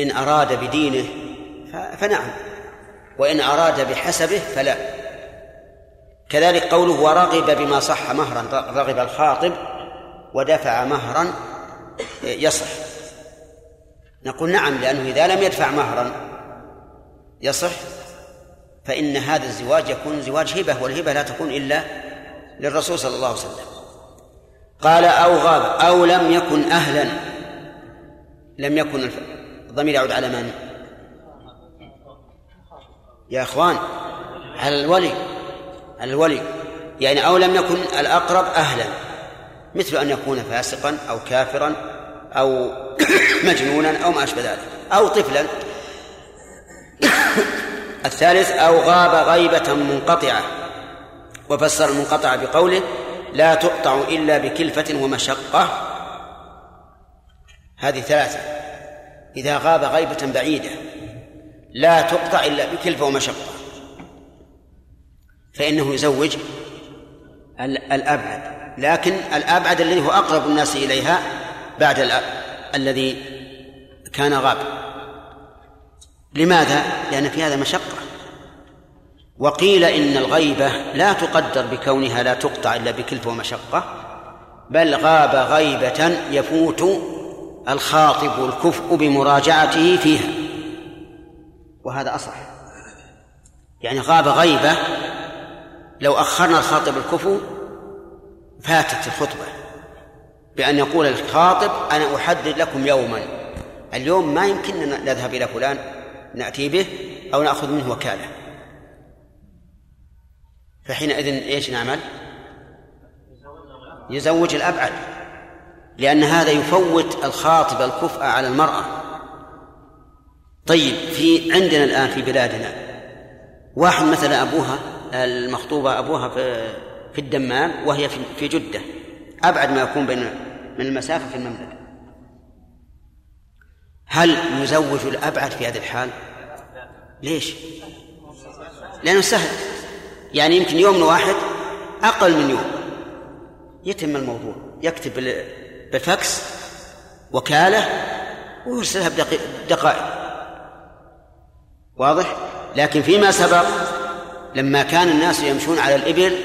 Speaker 2: إن أراد بدينه فنعم وإن أراد بحسبه فلا. كذلك قوله ورغب بما صح مهرا رغب الخاطب ودفع مهرا يصح. نقول نعم لأنه إذا لم يدفع مهرا يصح فإن هذا الزواج يكون زواج هبة والهبة لا تكون إلا للرسول صلى الله عليه وسلم. قال أو غاب أو لم يكن أهلا. لم يكن الضمير يعود على من؟ يا إخوان على الولي على الولي. يعني أو لم يكن الأقرب أهلا. مثل أن يكون فاسقا أو كافرا أو [COUGHS] مجنونا أو ما أشبه ذلك. أو طفلا. [COUGHS] الثالث أو غاب غيبة منقطعة. وفسر المنقطعة بقوله لا تقطع إلا بكلفة ومشقة. هذه ثلاثة. إذا غاب غيبة بعيدة لا تقطع إلا بكلفة ومشقة. فإنه يزوج الأبعد. لكن الأبعد الذي هو أقرب الناس إليها بعد الذي كان غاب. لماذا؟ لأن في هذا مشقة. وقيل إن الغيبة لا تقدر بكونها لا تقطع إلا بكلفة ومشقة بل غاب غيبة يفوت الخاطب الكفء بمراجعته فيها. وهذا أصح. يعني غاب غيبة لو أخرنا الخاطب الكفو فاتت الخطبة بأن يقول الخاطب أنا أحدد لكم يوما اليوم ما يمكننا نذهب إلى فلان نأتي به أو نأخذ منه وكالة. فحينئذ إيش نعمل؟ يزوج الأبعد لأن هذا يفوت الخاطب الكفء على المرأة طيب في عندنا الآن في بلادنا واحد مثلا أبوها المخطوبة أبوها في في الدمام وهي في جدة أبعد ما يكون بين من المسافة في المملكة هل يزوج الأبعد في هذه الحال؟ ليش؟ لأنه سهل يعني يمكن يوم واحد أقل من يوم. يتم الموضوع. يكتب بفكس وكالة ويرسلها بدقائق. واضح؟ لكن فيما سبق لما كان الناس يمشون على الإبل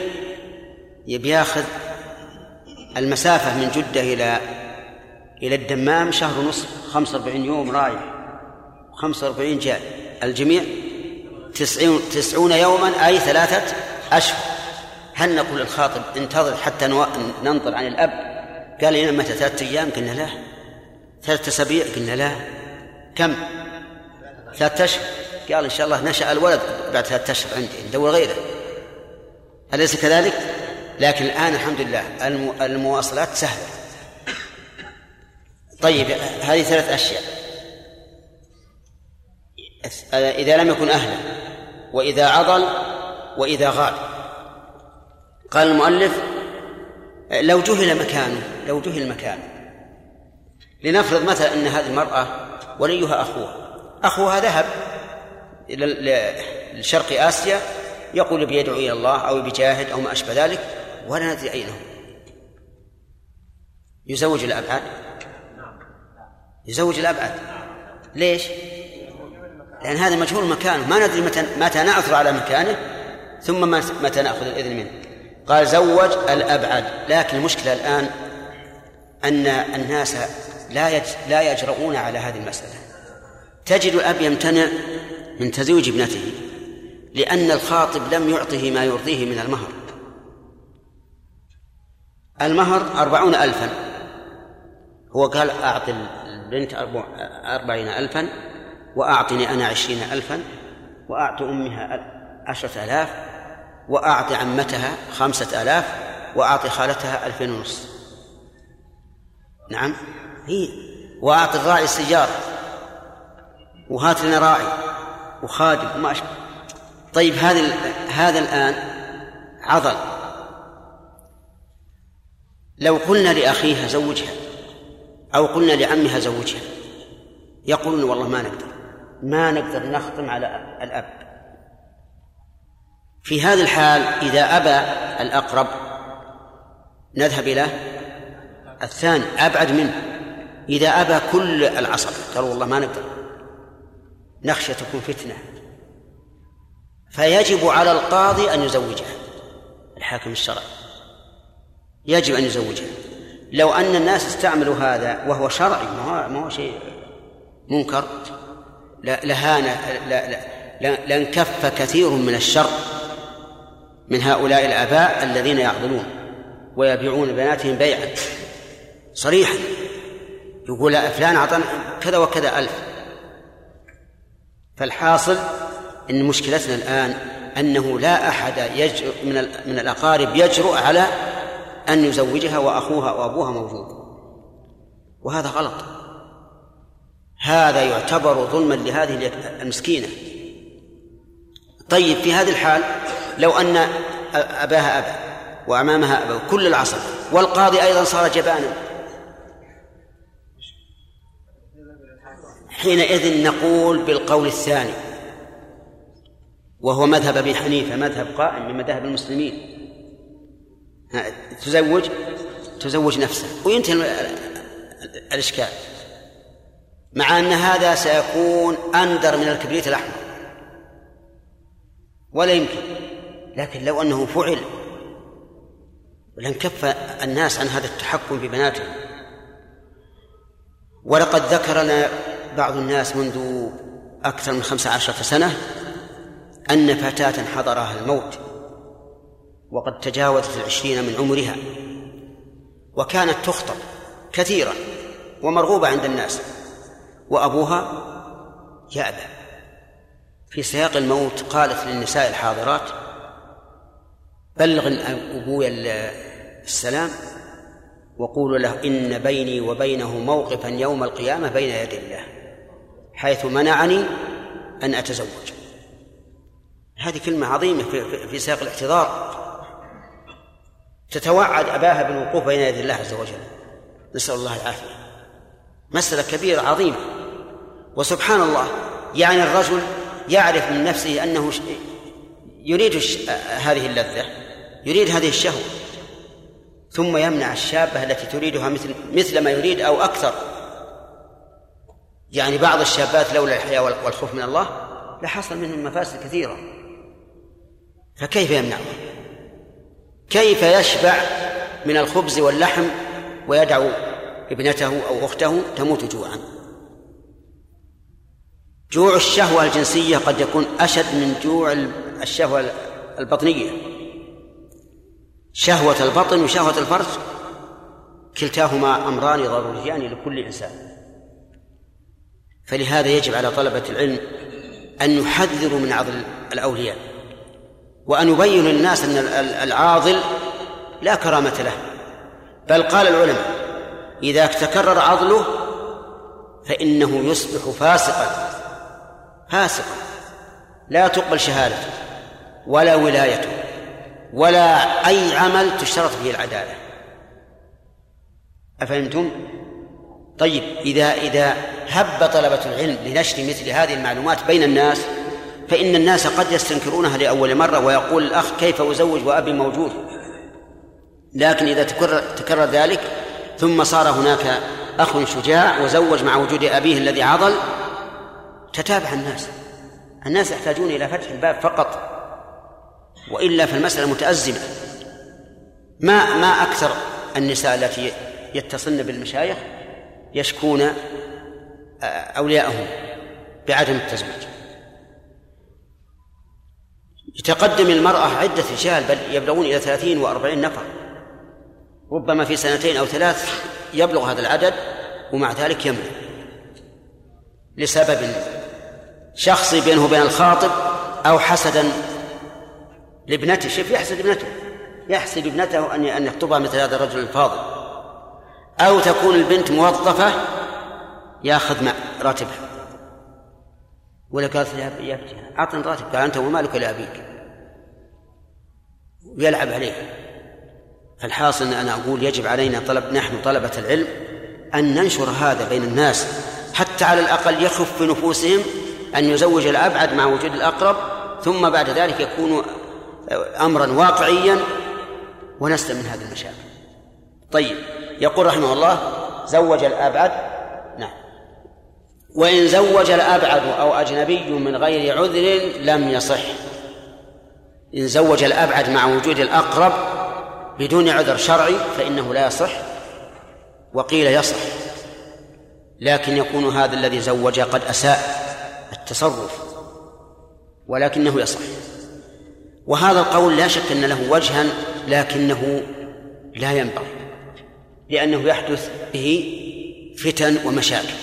Speaker 2: يبياخذ المسافة من جدة إلى إلى الدمام شهر ونصف 45 يوم رايح 45 جاي. الجميع تسعون, تسعون يوما أي ثلاثة أشهر. هل نقول للخاطب انتظر حتى ننطر عن الأب؟ قال لنا متى؟ ثلاثة أيام؟ قلنا لا. ثلاثة أسابيع؟ قلنا لا. كم؟ ثلاثة أشهر. قال إن شاء الله نشأ الولد بعد ثلاثة أشهر عندي ندور غيره. أليس كذلك؟ لكن الآن الحمد لله المواصلات سهلة. طيب هذه ثلاث أشياء. إذا لم يكن أهلا وإذا عضل وإذا غاب. قال المؤلف لو جهل مكانه لو جهل مكانه. لنفرض مثلا أن هذه المرأة وليها أخوها. أخوها ذهب إلى لشرق آسيا يقول بيدعو إلى الله أو بجاهد أو ما أشبه ذلك ولا ندري أين هو. يزوج الأبعد يزوج الأبعد ليش؟ لأن هذا مجهول مكانه. ما ندري متى متى نعثر على مكانه ثم متى نأخذ الإذن منه. قال زوج الأبعد. لكن المشكلة الآن أن الناس لا لا يجرؤون على هذه المسألة. تجد الأب يمتنع من تزويج ابنته لأن الخاطب لم يعطه ما يرضيه من المهر. المهر أربعون ألفا. هو قال أعطي البنت أربع- أربعين ألفا. وأعطني أنا عشرين ألفا وأعطي أمها عشرة آلاف وأعطي عمتها خمسة آلاف وأعطي خالتها ألفين ونصف نعم؟ هي وأعطي الراعي السجارة وهات لنا راعي وخادم وما أشبه. طيب هذا هذا الآن عضل. لو قلنا لأخيها زوجها أو قلنا لعمها زوجها يقولون والله ما نقدر. ما نقدر نخدم على الأب. في هذه الحال إذا أبى الأقرب نذهب إلى الثاني أبعد منه. إذا أبى كل العصر قال والله ما نقدر. نخشى تكون فتنة. فيجب على القاضي أن يزوجها الحاكم الشرعي يجب أن يزوجها لو أن الناس استعملوا هذا وهو شرعي ما هو, شيء منكر لهان لا- لا- لا- لانكف كثير من الشر من هؤلاء الآباء الذين يعضلون ويبيعون بناتهم بيعا. صريحا. يقول لا فلان أعطانا كذا وكذا ألف. فالحاصل أن مشكلتنا الآن أنه لا أحد من من الأقارب يجرؤ على أن يزوجها وأخوها وأبوها موجود. وهذا غلط. هذا يعتبر ظلما لهذه المسكينة. طيب في هذه الحال لو أن أباها أبى وأمامها أبى كل العصر والقاضي أيضا صار جبانا. حينئذ نقول بالقول الثاني وهو مذهب أبي حنيفة مذهب قائم من مذاهب المسلمين. تزوج؟ تزوج نفسها وينتهي ال- ال- الإشكال. مع أن هذا سيكون أندر من الكبريت الأحمر. ولا يمكن. لكن لو أنه فعل لانكف الناس عن هذا التحكم ببناتهم ولقد ذكر لنا بعض الناس منذ أكثر من خمسة عشرة سنة أن فتاة حضرها الموت وقد تجاوزت العشرين من عمرها وكانت تخطب كثيرا ومرغوبة عند الناس. وأبوها يأبى في سياق الموت قالت للنساء الحاضرات بلغ أبوي السلام وقولوا له إن بيني وبينه موقفا يوم القيامة بين يدي الله حيث منعني أن أتزوج. هذه كلمة عظيمة في, سياق الاعتذار. تتوعد أباها بالوقوف بين يدي الله عز وجل. نسأل الله العافية. مسألة كبيرة عظيمة. وسبحان الله يعني الرجل يعرف من نفسه أنه يريد هذه اللذة يريد هذه الشهوة ثم يمنع الشابة التي تريدها مثل مثل ما يريد أو أكثر. يعني بعض الشابات لولا الحياء والخوف من الله لحصل منهم مفاسد كثيرة. فكيف يمنعها كيف يشبع من الخبز واللحم ويدع ابنته أو أخته تموت جوعا؟ جوع الشهوة الجنسية قد يكون أشد من جوع الشهوة البطنية. شهوة البطن وشهوة الفرج كلتاهما أمران ضروريان لكل إنسان. فلهذا يجب على طلبة العلم أن يحذروا من عضل الأولياء وأن يبينوا للناس أن العاضل لا كرامة له. بل قال العلماء إذا تكرر عضله فإنه يصبح فاسقا. فاسقا لا تقبل شهادته ولا ولايته ولا أي عمل تشترط به العدالة. أفهمتم؟ طيب إذا إذا هب طلبة العلم لنشر مثل هذه المعلومات بين الناس فإن الناس قد يستنكرونها لأول مرة ويقول الأخ كيف أزوج وأبي موجود؟ لكن إذا تكرر, تكرر ذلك ثم صار هناك أخ شجاع وزوج مع وجود أبيه الذي عضل تتابع الناس. الناس يحتاجون إلى فتح الباب فقط وإلا فالمسألة متأزمة. ما ما أكثر النساء التي يتصلن بالمشايخ يشكون أولياءهم بعدم التزويج. يتقدم المرأة عدة رجال بل يبلغون إلى ثلاثين وأربعين نفر. ربما في سنتين أو ثلاث يبلغ هذا العدد ومع ذلك يمنع لسبب شخصي بينه وبين الخاطب أو حسدا لابنته. شوف يحسد ابنته يحسد ابنته أن أن يخطبها مثل هذا الرجل الفاضل. أو تكون البنت موظفة ياخذ مع راتبها. ولا قالت يا يا أعطني راتب. قال أنت ومالك لأبيك ويلعب عليه فالحاصل أن أنا أقول يجب علينا طلب نحن طلبة العلم أن ننشر هذا بين الناس حتى على الأقل يخف في نفوسهم أن يزوج الأبعد مع وجود الأقرب ثم بعد ذلك يكون أمرا واقعيا ونسلم من هذه المشاكل. طيب يقول رحمه الله زوج الأبعد نعم. وإن زوج الأبعد أو أجنبي من غير عذر لم يصح. إن زوج الأبعد مع وجود الأقرب بدون عذر شرعي فإنه لا يصح وقيل يصح لكن يكون هذا الذي زوج قد أساء. التصرف ولكنه يصح. وهذا القول لا شك أن له وجها لكنه لا ينبغي لأنه يحدث به فتن ومشاكل.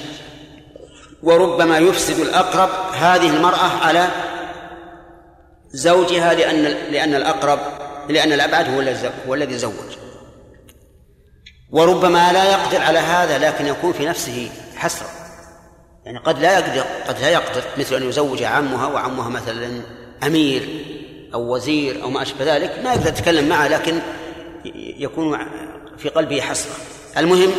Speaker 2: وربما يفسد الأقرب هذه المرأة على زوجها لأن لأن الأقرب لأن الأبعد هو هو الذي زوج. وربما لا يقدر على هذا لكن يكون في نفسه حسرة. يعني قد لا يقدر قد لا يقدر مثل أن يزوج عمها وعمها مثلا أمير أو وزير أو ما أشبه ذلك ما يقدر يتكلم معه لكن يكون في قلبه حسرة المهم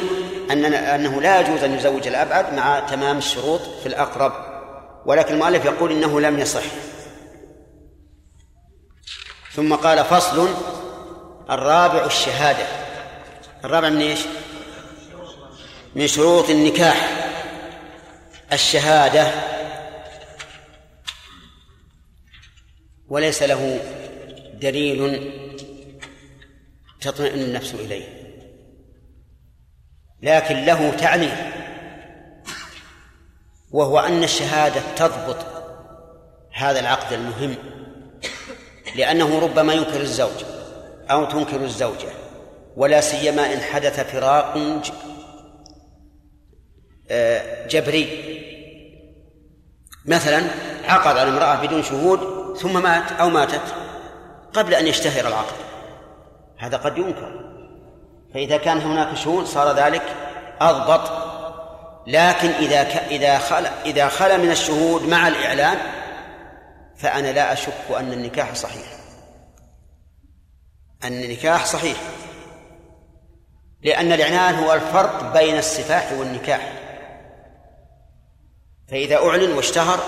Speaker 2: أن أنه لا يجوز أن يزوج الأبعد مع تمام الشروط في الأقرب ولكن المؤلف يقول إنه لم يصح. ثم قال فصل الرابع الشهادة. الرابع من إيش؟ من شروط النكاح. الشهادة وليس له دليل تطمئن النفس إليه لكن له تعليل وهو أن الشهادة تضبط هذا العقد المهم لأنه ربما ينكر الزوج أو تنكر الزوجة ولا سيما إن حدث فراق جبري. مثلا عقد على امرأة بدون شهود ثم مات أو ماتت قبل أن يشتهر العقد. هذا قد ينكر. فإذا كان هناك شهود صار ذلك أضبط. لكن إذا ك... إذا خل... إذا خلا من الشهود مع الإعلان فأنا لا أشك أن النكاح صحيح. أن النكاح صحيح. لأن الإعلان هو الفرق بين السفاح والنكاح. فإذا أعلن واشتهر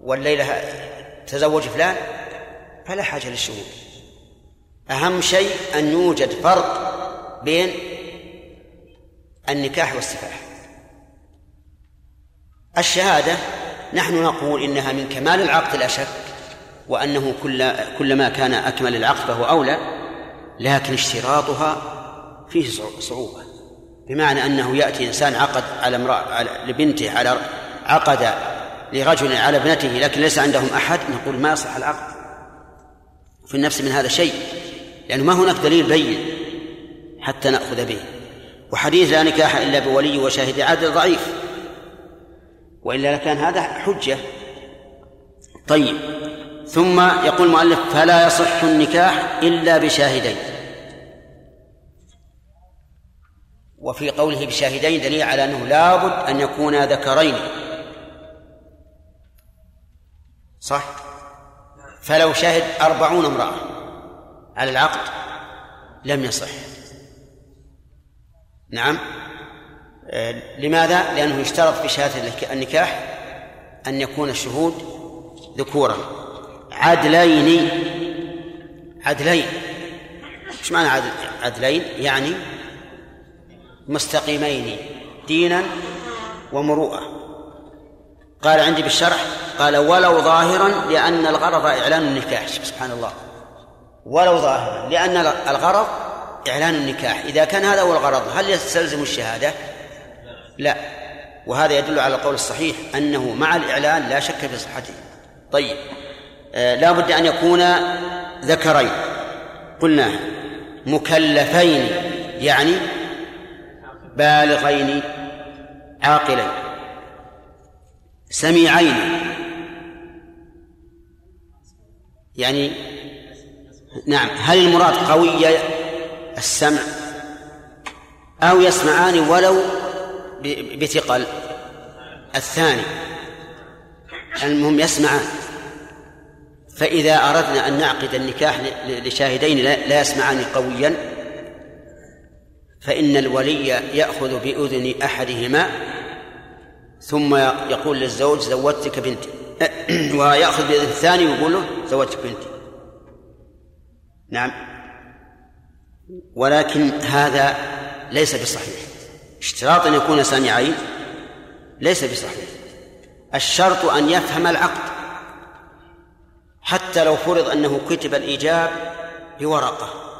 Speaker 2: والليلة تزوج فلان فلا حاجة للشهود. أهم شيء أن يوجد فرق بين النكاح والسفاح. الشهادة نحن نقول إنها من كمال العقد لا شك وأنه كل كلما كان أكمل العقد فهو أولى لكن اشتراطها فيه صعوبة. بمعنى أنه يأتي إنسان عقد على امرأة على لبنته على عقد لرجل على ابنته لكن ليس عندهم أحد نقول ما يصح العقد في النفس من هذا شيء لأنه ما هناك دليل بين حتى نأخذ به. وحديث لا نكاح إلا بولي وشاهد عدل ضعيف. وإلا لكان هذا حجة. طيب. ثم يقول المؤلف فلا يصح النكاح إلا بشاهدين. وفي قوله بشاهدين دليل على أنه لابد أن يكونا ذكرين. صح؟ فلو شهد أربعون امرأة على العقد لم يصح. نعم. آه، لماذا؟ لأنه يشترط في شهادة النكاح أن يكون الشهود ذكورا. عدلين. عدلين. إيش معنى عدل عدلين؟ يعني مستقيمين دينا ومروءة. قال عندي بالشرح قال ولو ظاهرا لأن الغرض إعلان النكاح. سبحان الله. ولو ظاهرا لأن الغرض إعلان النكاح. إذا كان هذا هو الغرض هل يستلزم الشهادة؟ لا. وهذا يدل على القول الصحيح أنه مع الإعلان لا شك في صحته. طيب. آه لا بد أن يكون ذكرين. قلنا مكلفين يعني بالغين عاقلين سميعين. يعني نعم هل المراد قوي السمع؟ أو يسمعان ولو بثقل. الثاني المهم يسمعان. فإذا أردنا أن نعقد النكاح لشاهدين لا يسمعان قويا. فإن الولي يأخذ بأذن أحدهما ثم يقول للزوج زوجتك بنتي. [CLEARS THROAT] ويأخذ بأذن الثاني ويقول له زوجتك بنتي. نعم. ولكن هذا ليس بصحيح. اشتراط أن يكون سامعين ليس بصحيح. الشرط أن يفهم العقد. حتى لو فرض أنه كتب الإيجاب بورقة.